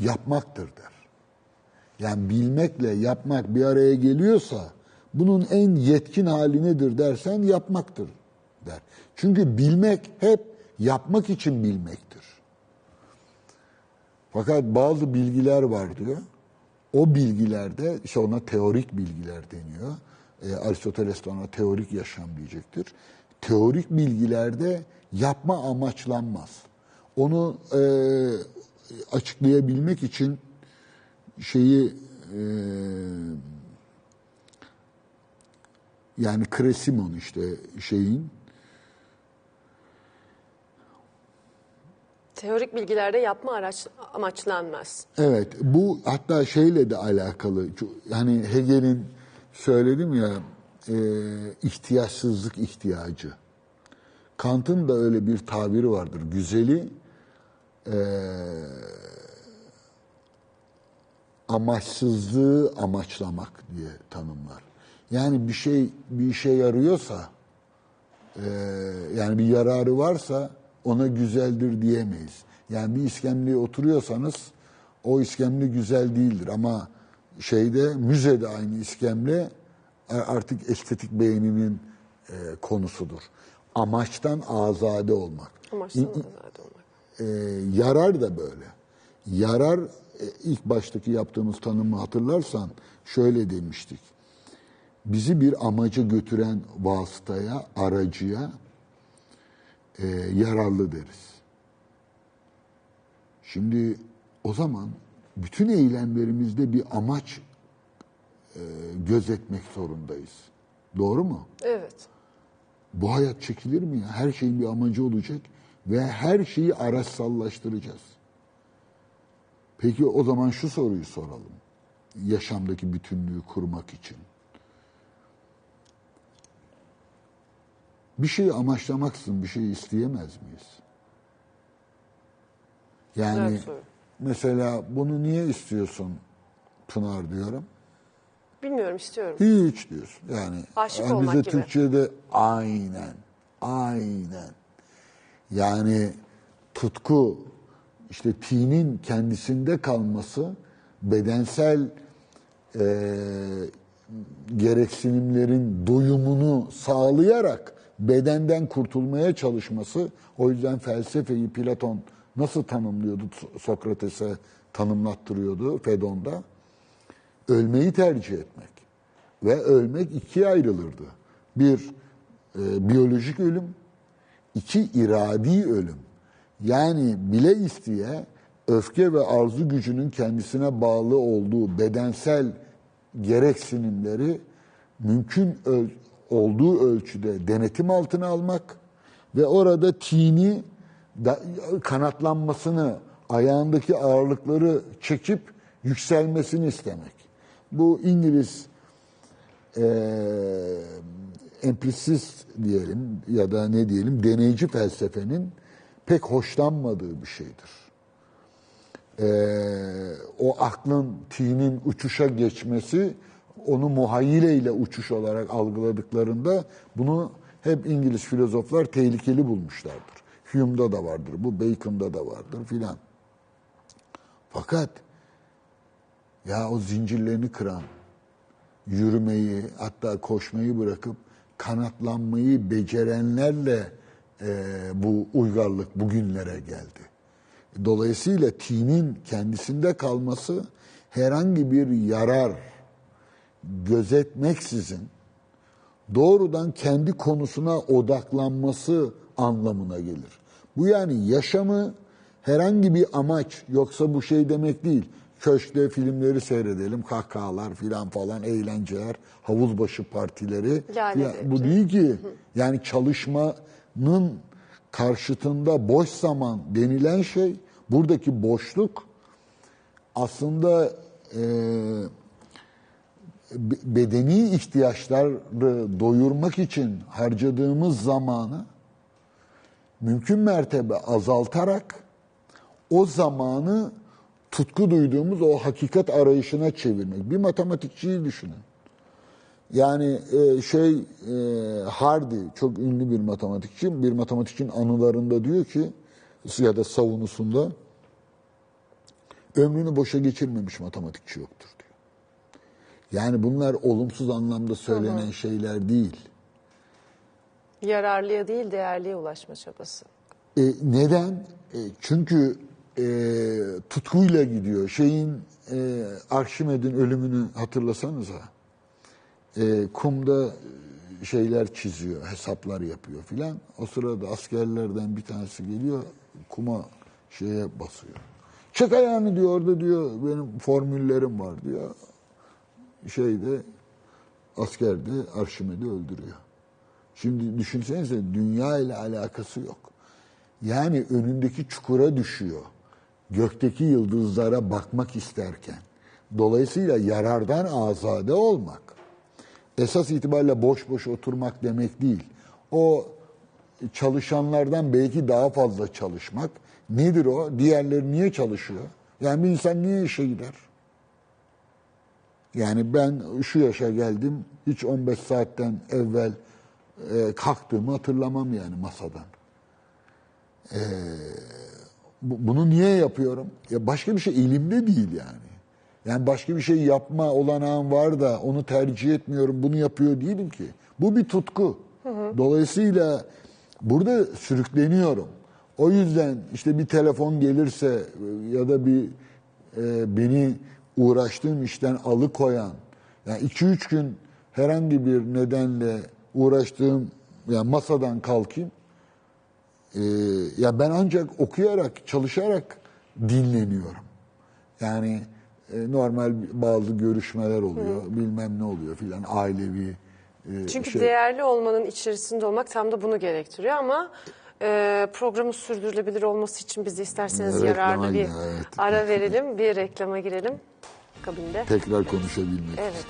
yapmaktır der. Yani bilmekle yapmak bir araya geliyorsa bunun en yetkin hali nedir dersen yapmaktır der. Çünkü bilmek hep yapmak için bilmektir. Fakat bazı bilgiler var diyor. O bilgilerde işte ona teorik bilgiler deniyor. E, Aristoteles de ona teorik yaşam diyecektir. Teorik bilgilerde yapma amaçlanmaz. Onu e, açıklayabilmek için şeyi e, yani Kresimon işte şeyin Teorik bilgilerde yapma araç amaçlanmaz. Evet, bu hatta şeyle de alakalı. Yani Hegel'in söyledim ya, e, ihtiyaçsızlık ihtiyacı. Kant'ın da öyle bir tabiri vardır. Güzeli e, amaçsızlığı amaçlamak diye tanımlar. Yani bir şey bir işe yarıyorsa, e, yani bir yararı varsa ona güzeldir diyemeyiz. Yani bir iskemleye oturuyorsanız o iskemle güzel değildir ama şeyde müzede aynı iskemle artık estetik beğeninin e, konusudur. Amaçtan azade olmak. Amaçtan azade olmak. E, yarar da böyle. Yarar e, ilk baştaki yaptığımız tanımı hatırlarsan şöyle demiştik. Bizi bir amaca götüren vasıtaya, aracıya e, yararlı deriz. Şimdi o zaman bütün eylemlerimizde bir amaç e, gözetmek zorundayız. Doğru mu? Evet. Bu hayat çekilir mi ya? Her şeyin bir amacı olacak ve her şeyi araçsallaştıracağız. Peki o zaman şu soruyu soralım. Yaşamdaki bütünlüğü kurmak için. Bir şeyi amaçlamaksın bir şey isteyemez miyiz? Yani mesela bunu niye istiyorsun Pınar diyorum. Bilmiyorum istiyorum. Hiç diyorsun. Yani, Aşık yani olmak bize gibi. Türkçe'de aynen, aynen. Yani tutku, işte tinin kendisinde kalması, bedensel e, gereksinimlerin doyumunu sağlayarak bedenden kurtulmaya çalışması. O yüzden felsefeyi Platon nasıl tanımlıyordu Sokrates'e tanımlattırıyordu Fedon'da? ölmeyi tercih etmek. Ve ölmek ikiye ayrılırdı. Bir, e, biyolojik ölüm, iki, iradi ölüm. Yani bile isteye öfke ve arzu gücünün kendisine bağlı olduğu bedensel gereksinimleri mümkün öl- olduğu ölçüde denetim altına almak ve orada tini da- kanatlanmasını, ayağındaki ağırlıkları çekip yükselmesini istemek. Bu İngiliz e, emplisist diyelim ya da ne diyelim deneyci felsefenin pek hoşlanmadığı bir şeydir. E, o aklın, tinin uçuşa geçmesi onu muhayyileyle uçuş olarak algıladıklarında bunu hep İngiliz filozoflar tehlikeli bulmuşlardır. Hume'da da vardır, bu Bacon'da da vardır filan. Fakat ya o zincirlerini kıran, yürümeyi hatta koşmayı bırakıp kanatlanmayı becerenlerle e, bu uygarlık bugünlere geldi. Dolayısıyla tinin kendisinde kalması herhangi bir yarar gözetmeksizin doğrudan kendi konusuna odaklanması anlamına gelir. Bu yani yaşamı herhangi bir amaç yoksa bu şey demek değil. Köşkte filmleri seyredelim, kahkahalar filan falan, eğlenceler, havuz başı partileri. Ya bu değil ki. Yani çalışmanın karşıtında boş zaman denilen şey, buradaki boşluk aslında e, be- bedeni ihtiyaçları doyurmak için harcadığımız zamanı mümkün mertebe azaltarak o zamanı tutku duyduğumuz o hakikat arayışına çevirmek. Bir matematikçiyi düşünün. Yani e, şey e, Hardy çok ünlü bir matematikçi. Bir matematikçinin anılarında diyor ki ya da savunusunda ömrünü boşa geçirmemiş matematikçi yoktur diyor. Yani bunlar olumsuz anlamda söylenen şeyler değil. Yararlıya değil değerliye ulaşma çabası. E, neden? E, çünkü e, tutkuyla gidiyor. Şeyin e, Arşimed'in ölümünü hatırlasanıza. E, kumda şeyler çiziyor, hesaplar yapıyor filan. O sırada askerlerden bir tanesi geliyor, kuma şeye basıyor. Çek ayağını diyor orada diyor benim formüllerim var diyor. Şeyde asker de Arşimed'i öldürüyor. Şimdi düşünsenize dünya ile alakası yok. Yani önündeki çukura düşüyor. Gökteki yıldızlara bakmak isterken. Dolayısıyla yarardan azade olmak. Esas itibariyle boş boş oturmak demek değil. O çalışanlardan belki daha fazla çalışmak. Nedir o? Diğerleri niye çalışıyor? Yani bir insan niye işe gider? Yani ben şu yaşa geldim, hiç 15 saatten evvel e, kalktığımı hatırlamam yani masadan. E, bu- bunu niye yapıyorum? Ya başka bir şey elimde değil yani. Yani başka bir şey yapma olanağım var da onu tercih etmiyorum, bunu yapıyor değilim ki. Bu bir tutku. Dolayısıyla burada sürükleniyorum. O yüzden işte bir telefon gelirse ya da bir e, beni uğraştığım işten alıkoyan, yani 2-3 gün herhangi bir nedenle uğraştığım yani masadan kalkayım. Ee, ya ben ancak okuyarak, çalışarak dinleniyorum. Yani e, normal bazı görüşmeler oluyor, bilmem ne oluyor filan ailevi e, Çünkü şey. değerli olmanın içerisinde olmak tam da bunu gerektiriyor ama e, programın sürdürülebilir olması için biz isterseniz Reklama yararlı bir gir, evet. ara verelim, bir reklama girelim akabinde. tekrar konuşabilmek. Evet.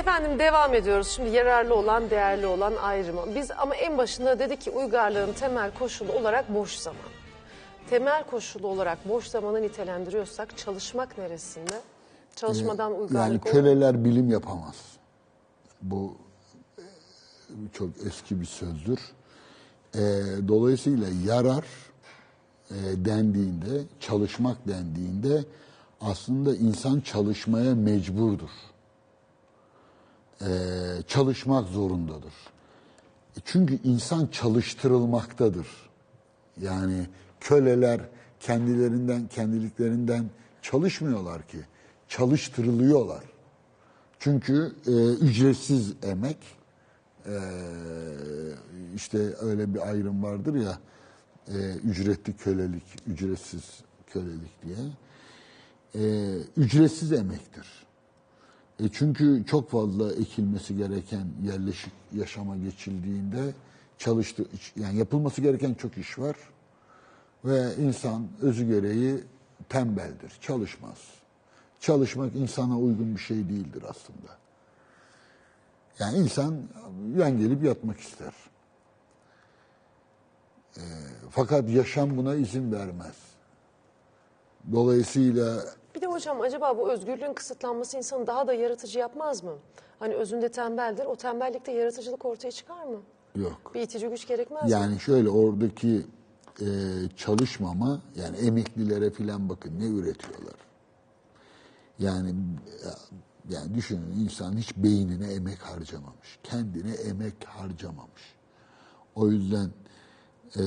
Efendim devam ediyoruz. Şimdi yararlı olan, değerli olan ayrımı. Biz ama en başında dedik ki uygarlığın temel koşulu olarak boş zaman. Temel koşulu olarak boş zamanı nitelendiriyorsak çalışmak neresinde? Çalışmadan Yani uygarlık olur. köleler bilim yapamaz. Bu e, çok eski bir sözdür. E, dolayısıyla yarar e, dendiğinde, çalışmak dendiğinde aslında insan çalışmaya mecburdur. E, çalışmak zorundadır. E, Çünkü insan çalıştırılmaktadır. Yani köleler kendilerinden, kendiliklerinden çalışmıyorlar ki. Çalıştırılıyorlar. Çünkü e, ücretsiz emek, e, işte öyle bir ayrım vardır ya, e, ücretli kölelik, ücretsiz kölelik diye. E, ücretsiz emektir. E çünkü çok fazla ekilmesi gereken yerleşik yaşama geçildiğinde çalıştı yani yapılması gereken çok iş var ve insan özü gereği tembeldir, çalışmaz. Çalışmak insana uygun bir şey değildir aslında. Yani insan yan gelip yatmak ister. E, fakat yaşam buna izin vermez. Dolayısıyla Bir de hocam acaba bu özgürlüğün kısıtlanması insanı daha da yaratıcı yapmaz mı? Hani özünde tembeldir. O tembellikte yaratıcılık ortaya çıkar mı? yok. Bir itici güç gerekmez mi? Yani şöyle oradaki e, çalışmama yani emeklilere filan bakın ne üretiyorlar. Yani yani düşünün insan hiç beynine emek harcamamış. Kendine emek harcamamış. O yüzden e,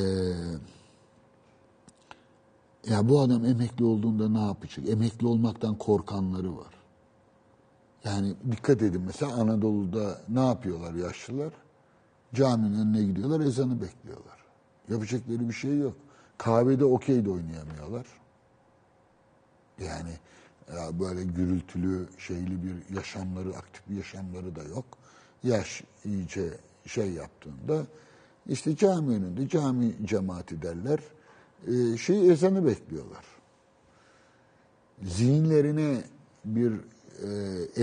ya bu adam emekli olduğunda ne yapacak? Emekli olmaktan korkanları var. Yani dikkat edin mesela Anadolu'da ne yapıyorlar yaşlılar? Caminin önüne gidiyorlar, ezanı bekliyorlar. Yapacakları bir şey yok. Kahvede okey de oynayamıyorlar. Yani ya böyle gürültülü, şeyli bir yaşamları, aktif bir yaşamları da yok. yaş iyice şey yaptığında işte cami önünde cami cemaati derler. E, şey ezanı bekliyorlar. Zihinlerine bir e,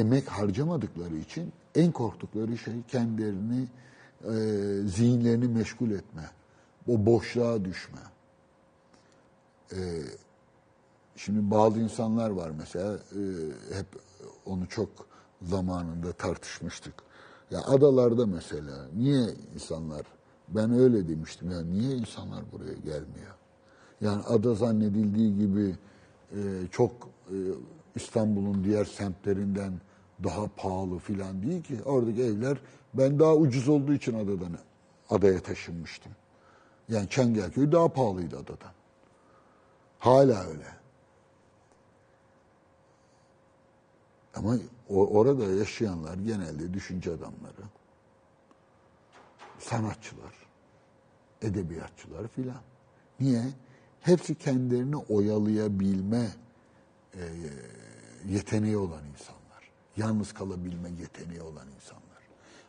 emek harcamadıkları için en korktukları şey kendilerini e, zihinlerini meşgul etme. O boşluğa düşme. E, Şimdi bazı insanlar var mesela e, hep onu çok zamanında tartışmıştık. Ya adalarda mesela niye insanlar ben öyle demiştim ya niye insanlar buraya gelmiyor? Yani ada zannedildiği gibi e, çok e, İstanbul'un diğer semtlerinden daha pahalı filan değil ki. Oradaki evler ben daha ucuz olduğu için adadan adaya taşınmıştım. Yani Çengelköy daha pahalıydı adadan. Hala öyle. Ama orada yaşayanlar genelde düşünce adamları, sanatçılar, edebiyatçılar filan. Niye? Hepsi kendilerini oyalayabilme e, yeteneği olan insanlar. Yalnız kalabilme yeteneği olan insanlar.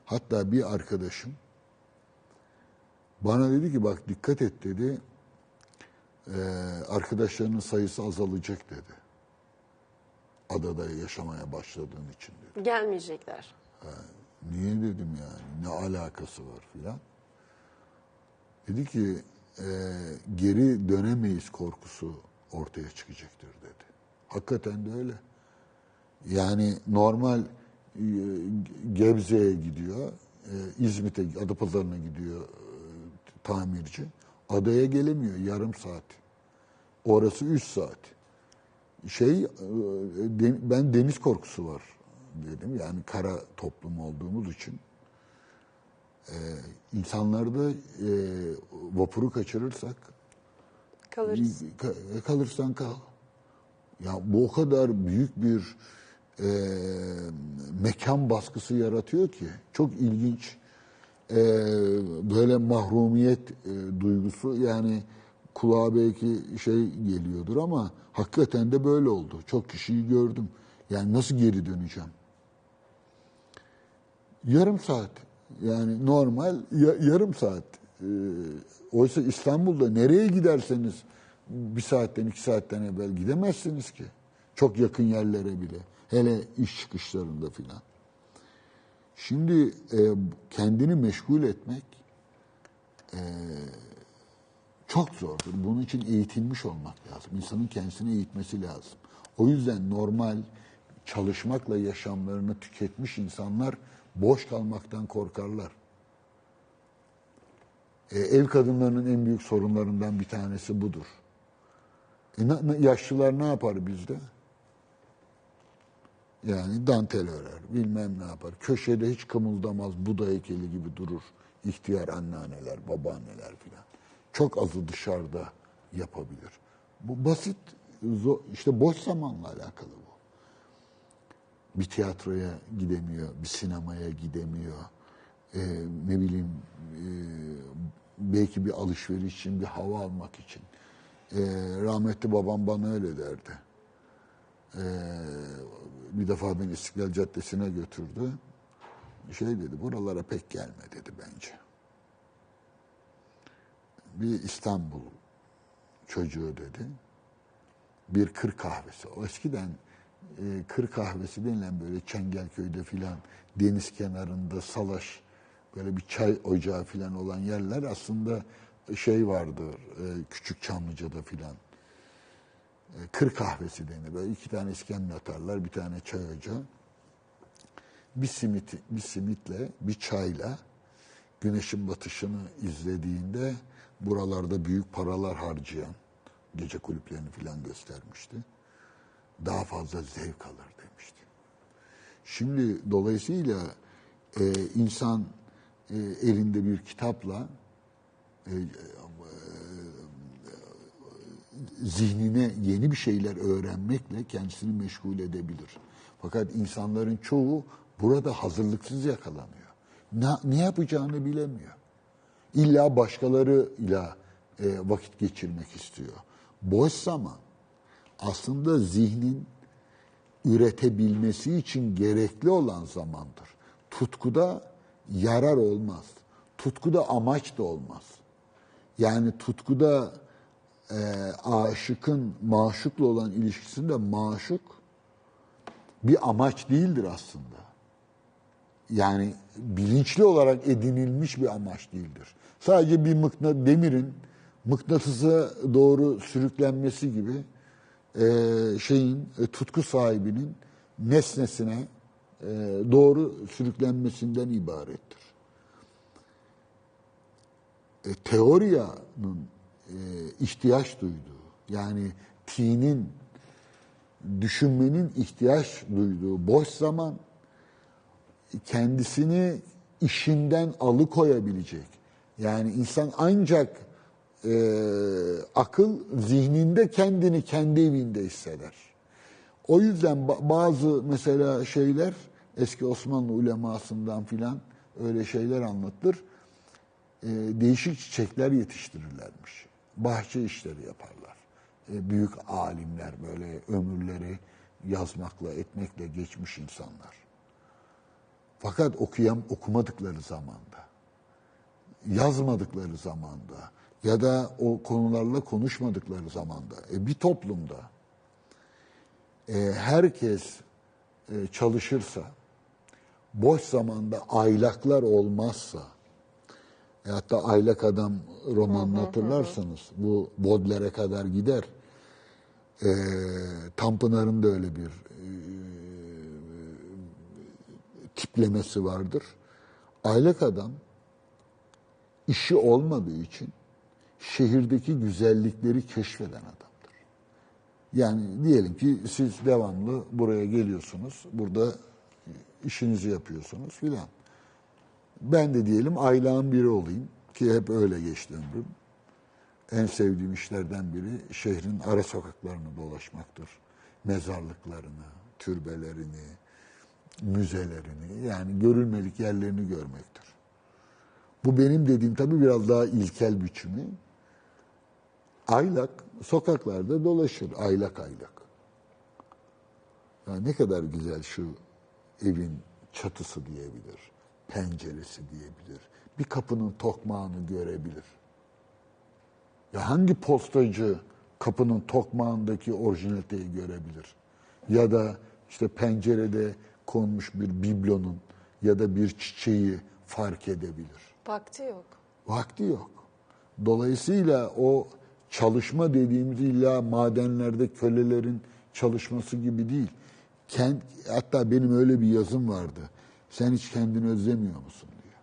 Hatta bir arkadaşım bana dedi ki bak dikkat et dedi. e, arkadaşlarının sayısı azalacak dedi adada yaşamaya başladığın için dedi. Gelmeyecekler. Niye dedim yani ne alakası var filan. Dedi ki e, geri dönemeyiz korkusu ortaya çıkacaktır dedi. Hakikaten de öyle. Yani normal e, Gebze'ye gidiyor, e, İzmit'e, Adapazarı'na gidiyor e, tamirci. Adaya gelemiyor yarım saat. Orası üç saat şey ben deniz korkusu var dedim. Yani kara toplum olduğumuz için e, insanlarda e, vapuru kaçırırsak Kalırız. ka- kalırsan kal. Ya bu o kadar büyük bir e, mekan baskısı yaratıyor ki çok ilginç. E, böyle mahrumiyet e, duygusu yani kulağa belki şey geliyordur ama hakikaten de böyle oldu. Çok kişiyi gördüm. Yani nasıl geri döneceğim? Yarım saat. Yani normal ya- yarım saat. Ee, oysa İstanbul'da nereye giderseniz bir saatten iki saatten evvel gidemezsiniz ki. Çok yakın yerlere bile. Hele iş çıkışlarında filan. Şimdi e, kendini meşgul etmek e, çok zordur. Bunun için eğitilmiş olmak lazım. İnsanın kendisini eğitmesi lazım. O yüzden normal çalışmakla yaşamlarını tüketmiş insanlar boş kalmaktan korkarlar. E, ev kadınlarının en büyük sorunlarından bir tanesi budur. E, yaşlılar ne yapar bizde? Yani dantel örer, bilmem ne yapar. Köşede hiç kımıldamaz, Buda heykeli gibi durur. İhtiyar anneanneler, babaanneler filan. Çok azı dışarıda yapabilir. Bu basit, işte boş zamanla alakalı. Bir tiyatroya gidemiyor, bir sinemaya gidemiyor. Ee, ne bileyim, e, belki bir alışveriş için, bir hava almak için. Ee, rahmetli babam bana öyle derdi. Ee, bir defa beni İstiklal Caddesi'ne götürdü. Şey dedi, buralara pek gelme dedi bence. Bir İstanbul çocuğu dedi. Bir kır kahvesi. O eskiden e, kır kahvesi denilen böyle Çengelköy'de filan deniz kenarında salaş böyle bir çay ocağı filan olan yerler aslında şey vardır e, küçük Çamlıca'da filan. E, kır kahvesi denir. Böyle iki tane iskemle atarlar, bir tane çay ocağı. Bir simit, bir simitle, bir çayla güneşin batışını izlediğinde buralarda büyük paralar harcayan gece kulüplerini filan göstermişti. Daha fazla zevk alır demişti. Şimdi dolayısıyla e, insan e, elinde bir kitapla e, zihnine yeni bir şeyler öğrenmekle kendisini meşgul edebilir. Fakat insanların çoğu burada hazırlıksız yakalanıyor. Ne, ne yapacağını bilemiyor. İlla başkalarıyla e, vakit geçirmek istiyor. Boş zaman aslında zihnin üretebilmesi için gerekli olan zamandır. Tutkuda yarar olmaz. Tutkuda amaç da olmaz. Yani tutkuda e, aşıkın maşukla olan ilişkisinde maşuk bir amaç değildir aslında. Yani bilinçli olarak edinilmiş bir amaç değildir. Sadece bir mıkna, demirin mıknatısa doğru sürüklenmesi gibi e, şeyin e, tutku sahibinin nesnesine e, doğru sürüklenmesinden ibarettir. E, teoriyanın e, ihtiyaç duyduğu yani tinin düşünmenin ihtiyaç duyduğu boş zaman kendisini işinden alıkoyabilecek. Yani insan ancak e, akıl zihninde kendini kendi evinde hisseder. O yüzden ba- bazı mesela şeyler eski Osmanlı ulemasından filan öyle şeyler anlatılır. E, değişik çiçekler yetiştirirlermiş. Bahçe işleri yaparlar. E, büyük alimler böyle ömürleri yazmakla, etmekle geçmiş insanlar. Fakat okuyam okumadıkları zamanda, yazmadıkları zamanda ya da o konularla konuşmadıkları zamanda e, bir toplumda e, herkes e, çalışırsa, boş zamanda aylaklar olmazsa, e, hatta aylak adam romanını hatırlarsanız bu Baudelaire'e kadar gider. E, Tanpınar'ın da öyle bir e, tiplemesi vardır. Aylak adam işi olmadığı için şehirdeki güzellikleri keşfeden adamdır. Yani diyelim ki siz devamlı buraya geliyorsunuz, burada işinizi yapıyorsunuz filan. Ben de diyelim aylağın biri olayım ki hep öyle geçti ömrüm. En sevdiğim işlerden biri şehrin ara sokaklarını dolaşmaktır. Mezarlıklarını, türbelerini, müzelerini yani görülmelik yerlerini görmektir. Bu benim dediğim tabii biraz daha ilkel biçimi. Aylak sokaklarda dolaşır, aylak aylak. Ya ne kadar güzel şu evin çatısı diyebilir, penceresi diyebilir. Bir kapının tokmağını görebilir. Ya hangi postacı kapının tokmağındaki orijinaliteyi görebilir? Ya da işte pencerede konmuş bir biblonun ya da bir çiçeği fark edebilir. Vakti yok. Vakti yok. Dolayısıyla o çalışma dediğimiz illa madenlerde kölelerin çalışması gibi değil. Kend, hatta benim öyle bir yazım vardı. Sen hiç kendini özlemiyor musun diyor.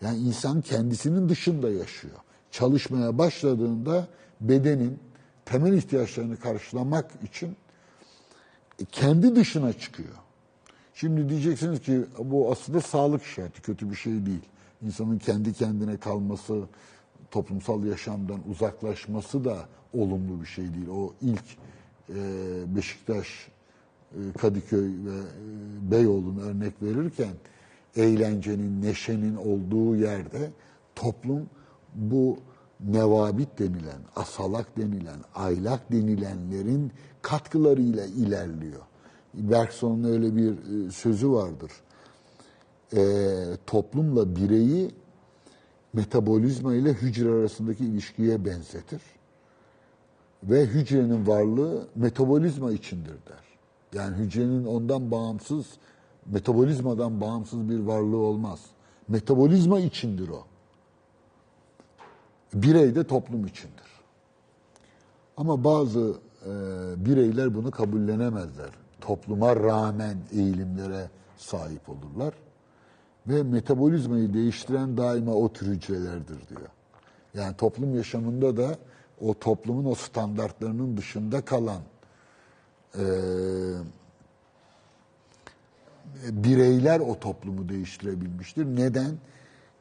Yani insan kendisinin dışında yaşıyor. Çalışmaya başladığında bedenin temel ihtiyaçlarını karşılamak için kendi dışına çıkıyor. Şimdi diyeceksiniz ki bu aslında sağlık işareti, kötü bir şey değil. İnsanın kendi kendine kalması, toplumsal yaşamdan uzaklaşması da olumlu bir şey değil. O ilk e, Beşiktaş, e, Kadıköy ve e, Beyoğlu'nu örnek verirken eğlencenin, neşenin olduğu yerde toplum bu nevabit denilen, asalak denilen, aylak denilenlerin katkılarıyla ilerliyor. Bergson'un öyle bir e, sözü vardır. E, toplumla bireyi metabolizma ile hücre arasındaki ilişkiye benzetir. Ve hücrenin varlığı metabolizma içindir der. Yani hücrenin ondan bağımsız, metabolizmadan bağımsız bir varlığı olmaz. Metabolizma içindir o. Birey de toplum içindir. Ama bazı e, bireyler bunu kabullenemezler. Topluma rağmen eğilimlere sahip olurlar. Ve metabolizmayı değiştiren daima o tür hücrelerdir diyor. Yani toplum yaşamında da o toplumun o standartlarının dışında kalan e, bireyler o toplumu değiştirebilmiştir. Neden?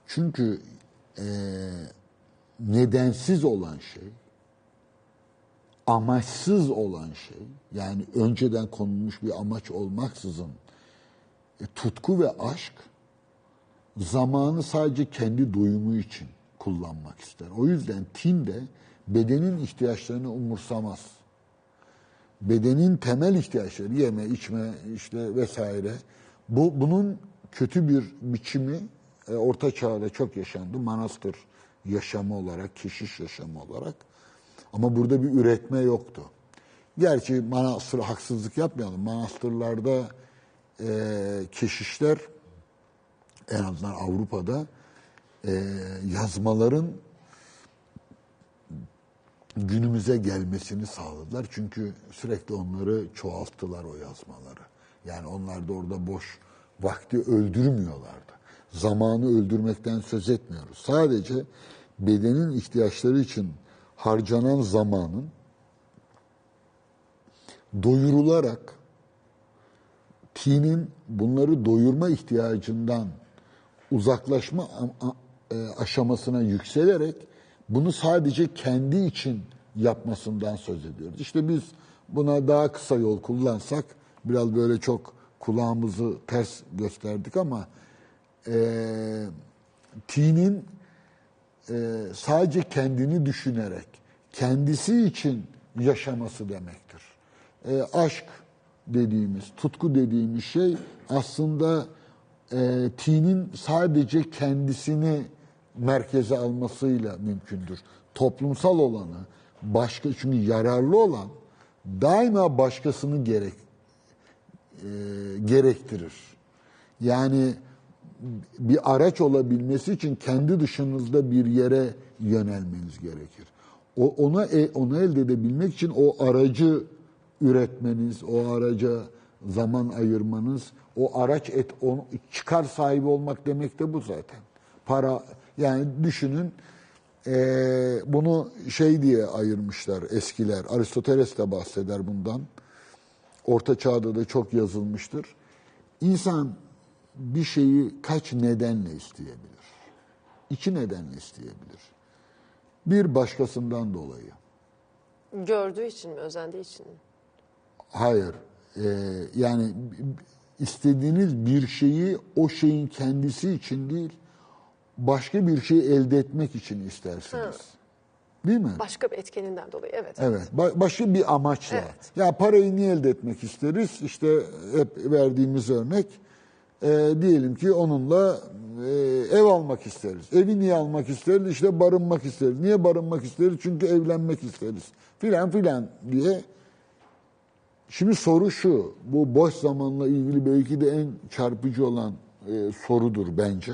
Çünkü e, nedensiz olan şey, amaçsız olan şey, yani önceden konulmuş bir amaç olmaksızın e, tutku ve aşk zamanı sadece kendi doyumu için kullanmak ister. O yüzden tin de bedenin ihtiyaçlarını umursamaz. Bedenin temel ihtiyaçları yeme, içme işte vesaire. Bu bunun kötü bir biçimi e, Orta Çağ'da çok yaşandı. Manastır yaşamı olarak, keşiş yaşamı olarak. Ama burada bir üretme yoktu. Gerçi manastır haksızlık yapmayalım. Manastırlarda e, keşişler en azından Avrupa'da e, yazmaların günümüze gelmesini sağladılar. Çünkü sürekli onları çoğalttılar o yazmaları. Yani onlar da orada boş vakti öldürmüyorlardı. Zamanı öldürmekten söz etmiyoruz. Sadece bedenin ihtiyaçları için harcanan zamanın doyurularak tinin bunları doyurma ihtiyacından uzaklaşma e, aşamasına yükselerek bunu sadece kendi için yapmasından söz ediyoruz. İşte biz buna daha kısa yol kullansak biraz böyle çok kulağımızı ters gösterdik ama e, tinin e, sadece kendini düşünerek kendisi için yaşaması demektir. E, aşk dediğimiz, tutku dediğimiz şey aslında e, tinin sadece kendisini merkeze almasıyla mümkündür. Toplumsal olanı, başka çünkü yararlı olan daima başkasını gerek e, gerektirir. Yani bir araç olabilmesi için kendi dışınızda bir yere yönelmeniz gerekir. O ona e- onu elde edebilmek için o aracı üretmeniz, o araca zaman ayırmanız, o araç et onu, çıkar sahibi olmak demek de bu zaten. Para yani düşünün eee, bunu şey diye ayırmışlar eskiler. Aristoteles de bahseder bundan. Orta Çağ'da da çok yazılmıştır. İnsan bir şeyi kaç nedenle isteyebilir? İki nedenle isteyebilir. Bir başkasından dolayı. Gördüğü için mi, özendiği için mi? Hayır. Ee, yani istediğiniz bir şeyi o şeyin kendisi için değil, başka bir şey elde etmek için istersiniz. Değil mi? Başka bir etkeninden dolayı, evet. Evet. ba- başka bir amaçla. Evet. Ya parayı niye elde etmek isteriz? İşte hep verdiğimiz örnek. e, diyelim ki onunla e, ev almak isteriz. Evi niye almak isteriz? İşte barınmak isteriz. Niye barınmak isteriz? Çünkü evlenmek isteriz. Filan filan diye. Şimdi soru şu. Bu boş zamanla ilgili belki de en çarpıcı olan e, sorudur bence.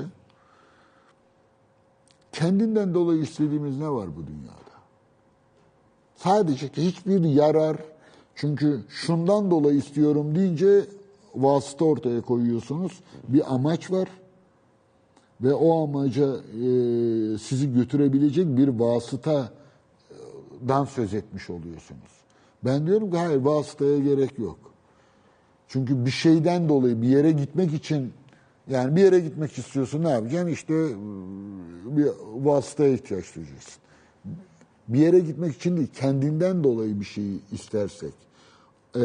Kendinden dolayı istediğimiz ne var bu dünyada? Sadece hiçbir yarar çünkü şundan dolayı istiyorum deyince vasıta ortaya koyuyorsunuz. Bir amaç var ve o amaca e, sizi götürebilecek bir vasıtadan söz etmiş oluyorsunuz. Ben diyorum ki hayır vasıtaya gerek yok. Çünkü bir şeyden dolayı bir yere gitmek için yani bir yere gitmek istiyorsun ne yapacaksın? İşte e, bir vasıtaya ihtiyaç duyacaksın bir yere gitmek için değil, kendinden dolayı bir şeyi istersek. Ee,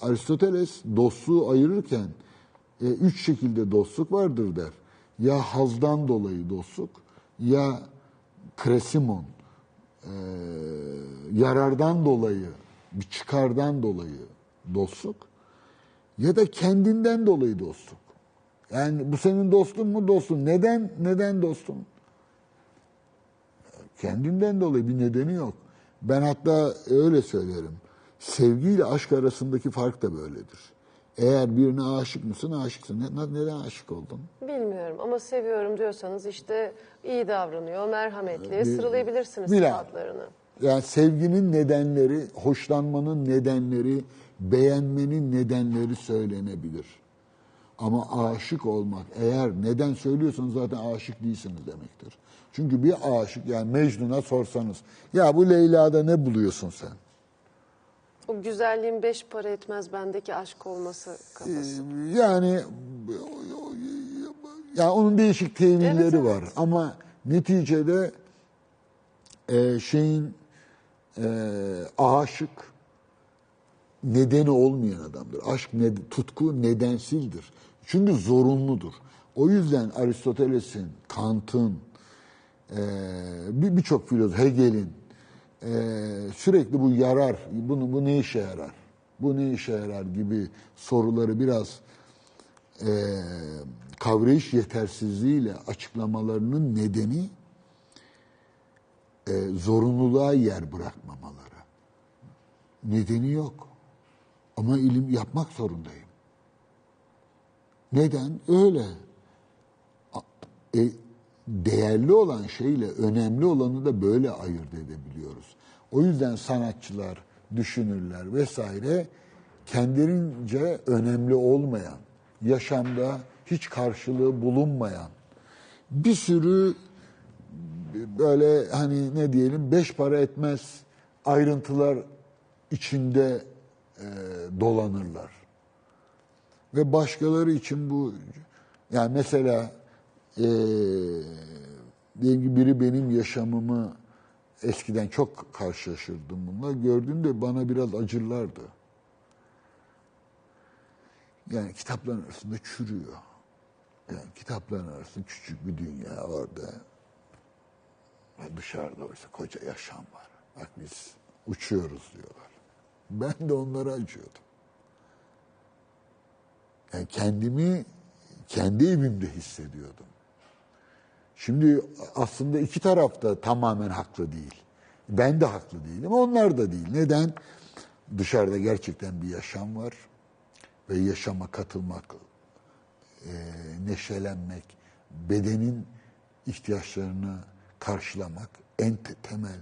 Aristoteles dostluğu ayırırken e, üç şekilde dostluk vardır der. Ya hazdan dolayı dostluk, ya kresimon, e, yarardan dolayı, bir çıkardan dolayı dostluk, ya da kendinden dolayı dostluk. Yani bu senin dostun mu dostun? Neden neden dostun? Kendinden dolayı bir nedeni yok. Ben hatta öyle söylerim. Sevgi ile aşk arasındaki fark da böyledir. Eğer birine aşık mısın, aşıksın. Ne- Neden aşık oldun? Bilmiyorum ama seviyorum diyorsanız işte iyi davranıyor, merhametli, sıralayabilirsiniz Bilal. sıfatlarını. Yani sevginin nedenleri, hoşlanmanın nedenleri, beğenmenin nedenleri söylenebilir. Ama aşık olmak, eğer neden söylüyorsanız zaten aşık değilsiniz demektir. Çünkü bir aşık, yani Mecnun'a sorsanız, ya bu Leyla'da ne buluyorsun sen? O güzelliğin beş para etmez bendeki aşk olması kafası. Yani ya onun değişik tevilleri Evet, evet. var ama neticede e, şeyin e, aşık nedeni olmayan adamdır. Aşk ne, tutku nedensildir. Çünkü zorunludur. O yüzden Aristoteles'in, Kant'ın, e, bir birçok filozof, Hegel'in e, sürekli bu yarar, bunu bu ne işe yarar, bu ne işe yarar gibi soruları biraz e, kavrayış yetersizliğiyle açıklamalarının nedeni e, zorunluluğa yer bırakmamaları. Nedeni yok. Ama ilim yapmak zorundayım. Neden? Öyle. E, değerli olan şeyle önemli olanı da böyle ayırt edebiliyoruz. O yüzden sanatçılar, düşünürler vesaire kendilerince önemli olmayan, yaşamda hiç karşılığı bulunmayan bir sürü böyle hani ne diyelim beş para etmez ayrıntılar içinde e, dolanırlar. Ve başkaları için bu yani mesela e, diyelim ki biri benim yaşamımı eskiden çok karşılaşırdım bununla. Gördüğümde bana biraz acırlardı. Yani kitapların arasında çürüyor. Yani kitapların arasında küçük bir dünya orada. Ve Dışarıda oysa koca yaşam var. Bak biz uçuyoruz diyorlar. Ben de onlara acıyordum. Yani kendimi kendi evimde hissediyordum. Şimdi aslında iki taraf da tamamen haklı değil. Ben de haklı değilim, onlar da değil. Neden? Dışarıda gerçekten bir yaşam var ve yaşama katılmak, e, neşelenmek, bedenin ihtiyaçlarını karşılamak en te- temel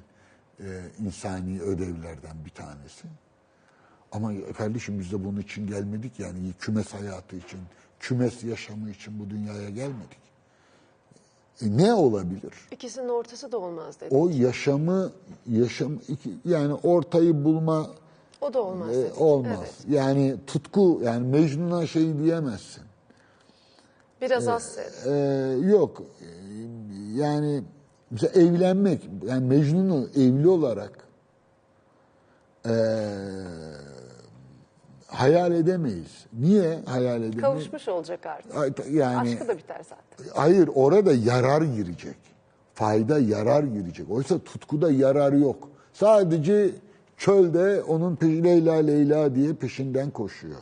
e, insani ödevlerden bir tanesi. Ama kardeşim biz de bunun için gelmedik yani kümes hayatı için, kümes yaşamı için bu dünyaya gelmedik. E, ne olabilir? İkisinin ortası da olmaz dedi. O yaşamı yaşam iki- yani ortayı bulma O da olmaz e, olmaz. Evet. Yani tutku yani Mecnun'a şey diyemezsin. Biraz az sev. Ee, yok. Ee, Yani mesela evlenmek, yani Mecnun'u evli olarak ee, hayal edemeyiz. Niye hayal edemeyiz? Kavuşmuş olacak artık. Yani Aşkı da biter zaten. hayır orada yarar girecek. Fayda yarar girecek. Oysa tutkuda yarar yok. Sadece çölde onun peşi Leyla Leyla diye peşinden koşuyor.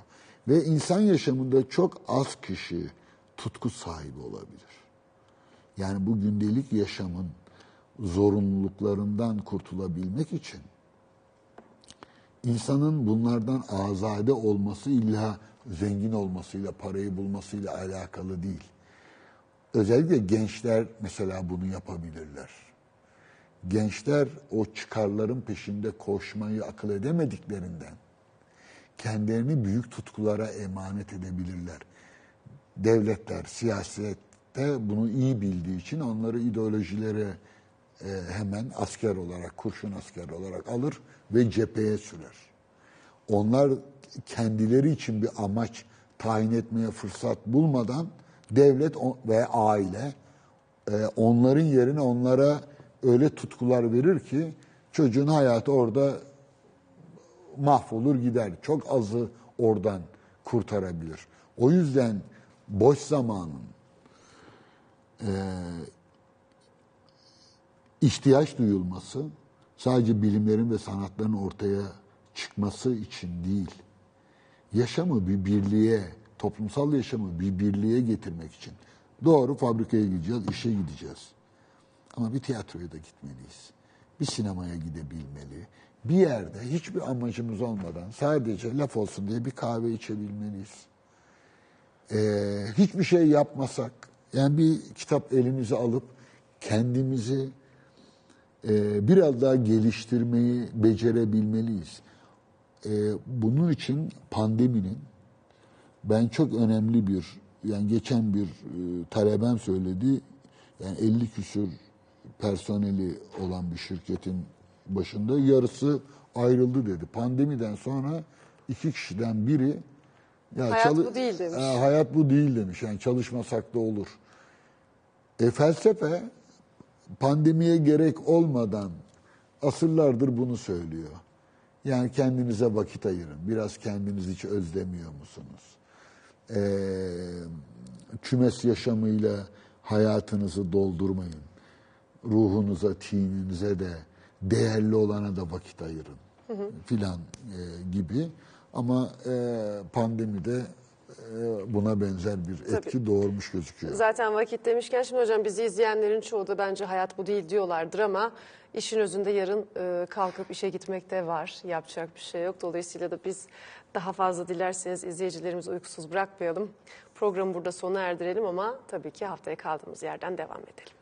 Ve insan yaşamında çok az kişi tutku sahibi olabilir. Yani bu gündelik yaşamın zorunluluklarından kurtulabilmek için insanın bunlardan azade olması illa zengin olmasıyla, parayı bulmasıyla alakalı değil. Özellikle gençler mesela bunu yapabilirler. Gençler o çıkarların peşinde koşmayı akıl edemediklerinden kendilerini büyük tutkulara emanet edebilirler. Devletler, siyasette bunu iyi bildiği için onları ideolojilere e, hemen asker olarak, kurşun asker olarak alır ve cepheye sürer. Onlar kendileri için bir amaç tayin etmeye fırsat bulmadan devlet ve aile e, onların yerine onlara öyle tutkular verir ki çocuğun hayatı orada mahvolur gider. Çok azı oradan kurtarabilir. O yüzden boş zamanın e, ihtiyaç duyulması sadece bilimlerin ve sanatların ortaya çıkması için değil, yaşamı bir birliğe, toplumsal yaşamı bir birliğe getirmek için. Doğru fabrikaya gideceğiz, işe gideceğiz. Ama bir tiyatroya da gitmeliyiz. Bir sinemaya gidebilmeli. Bir yerde hiçbir amacımız olmadan sadece laf olsun diye bir kahve içebilmeliyiz. Ee, hiçbir şey yapmasak, yani bir kitap elimize alıp kendimizi e, biraz daha geliştirmeyi becerebilmeliyiz. E, bunun için pandeminin ben çok önemli bir yani geçen bir e, talebem söyledi yani 50 küsür personeli olan bir şirketin başında yarısı ayrıldı dedi. Pandemiden sonra iki kişiden biri ya Hayat bu değil demiş. E, hayat bu değil demiş. Yani çalışmasak da olur. E, felsefe pandemiye gerek olmadan asırlardır bunu söylüyor. Yani kendinize vakit ayırın. Biraz kendinizi hiç özlemiyor musunuz? Ee, kümes yaşamıyla hayatınızı doldurmayın. Ruhunuza, tininize de değerli olana da vakit ayırın filan e, gibi. Ama e, pandemide buna benzer bir etki doğurmuş gözüküyor. Zaten vakit demişken şimdi hocam bizi izleyenlerin çoğu da bence hayat bu değil diyorlardır ama işin özünde yarın e, kalkıp işe gitmek de var. Yapacak bir şey yok. Dolayısıyla da biz daha fazla dilerseniz izleyicilerimizi uykusuz bırakmayalım. Programı burada sona erdirelim ama tabii ki haftaya kaldığımız yerden devam edelim.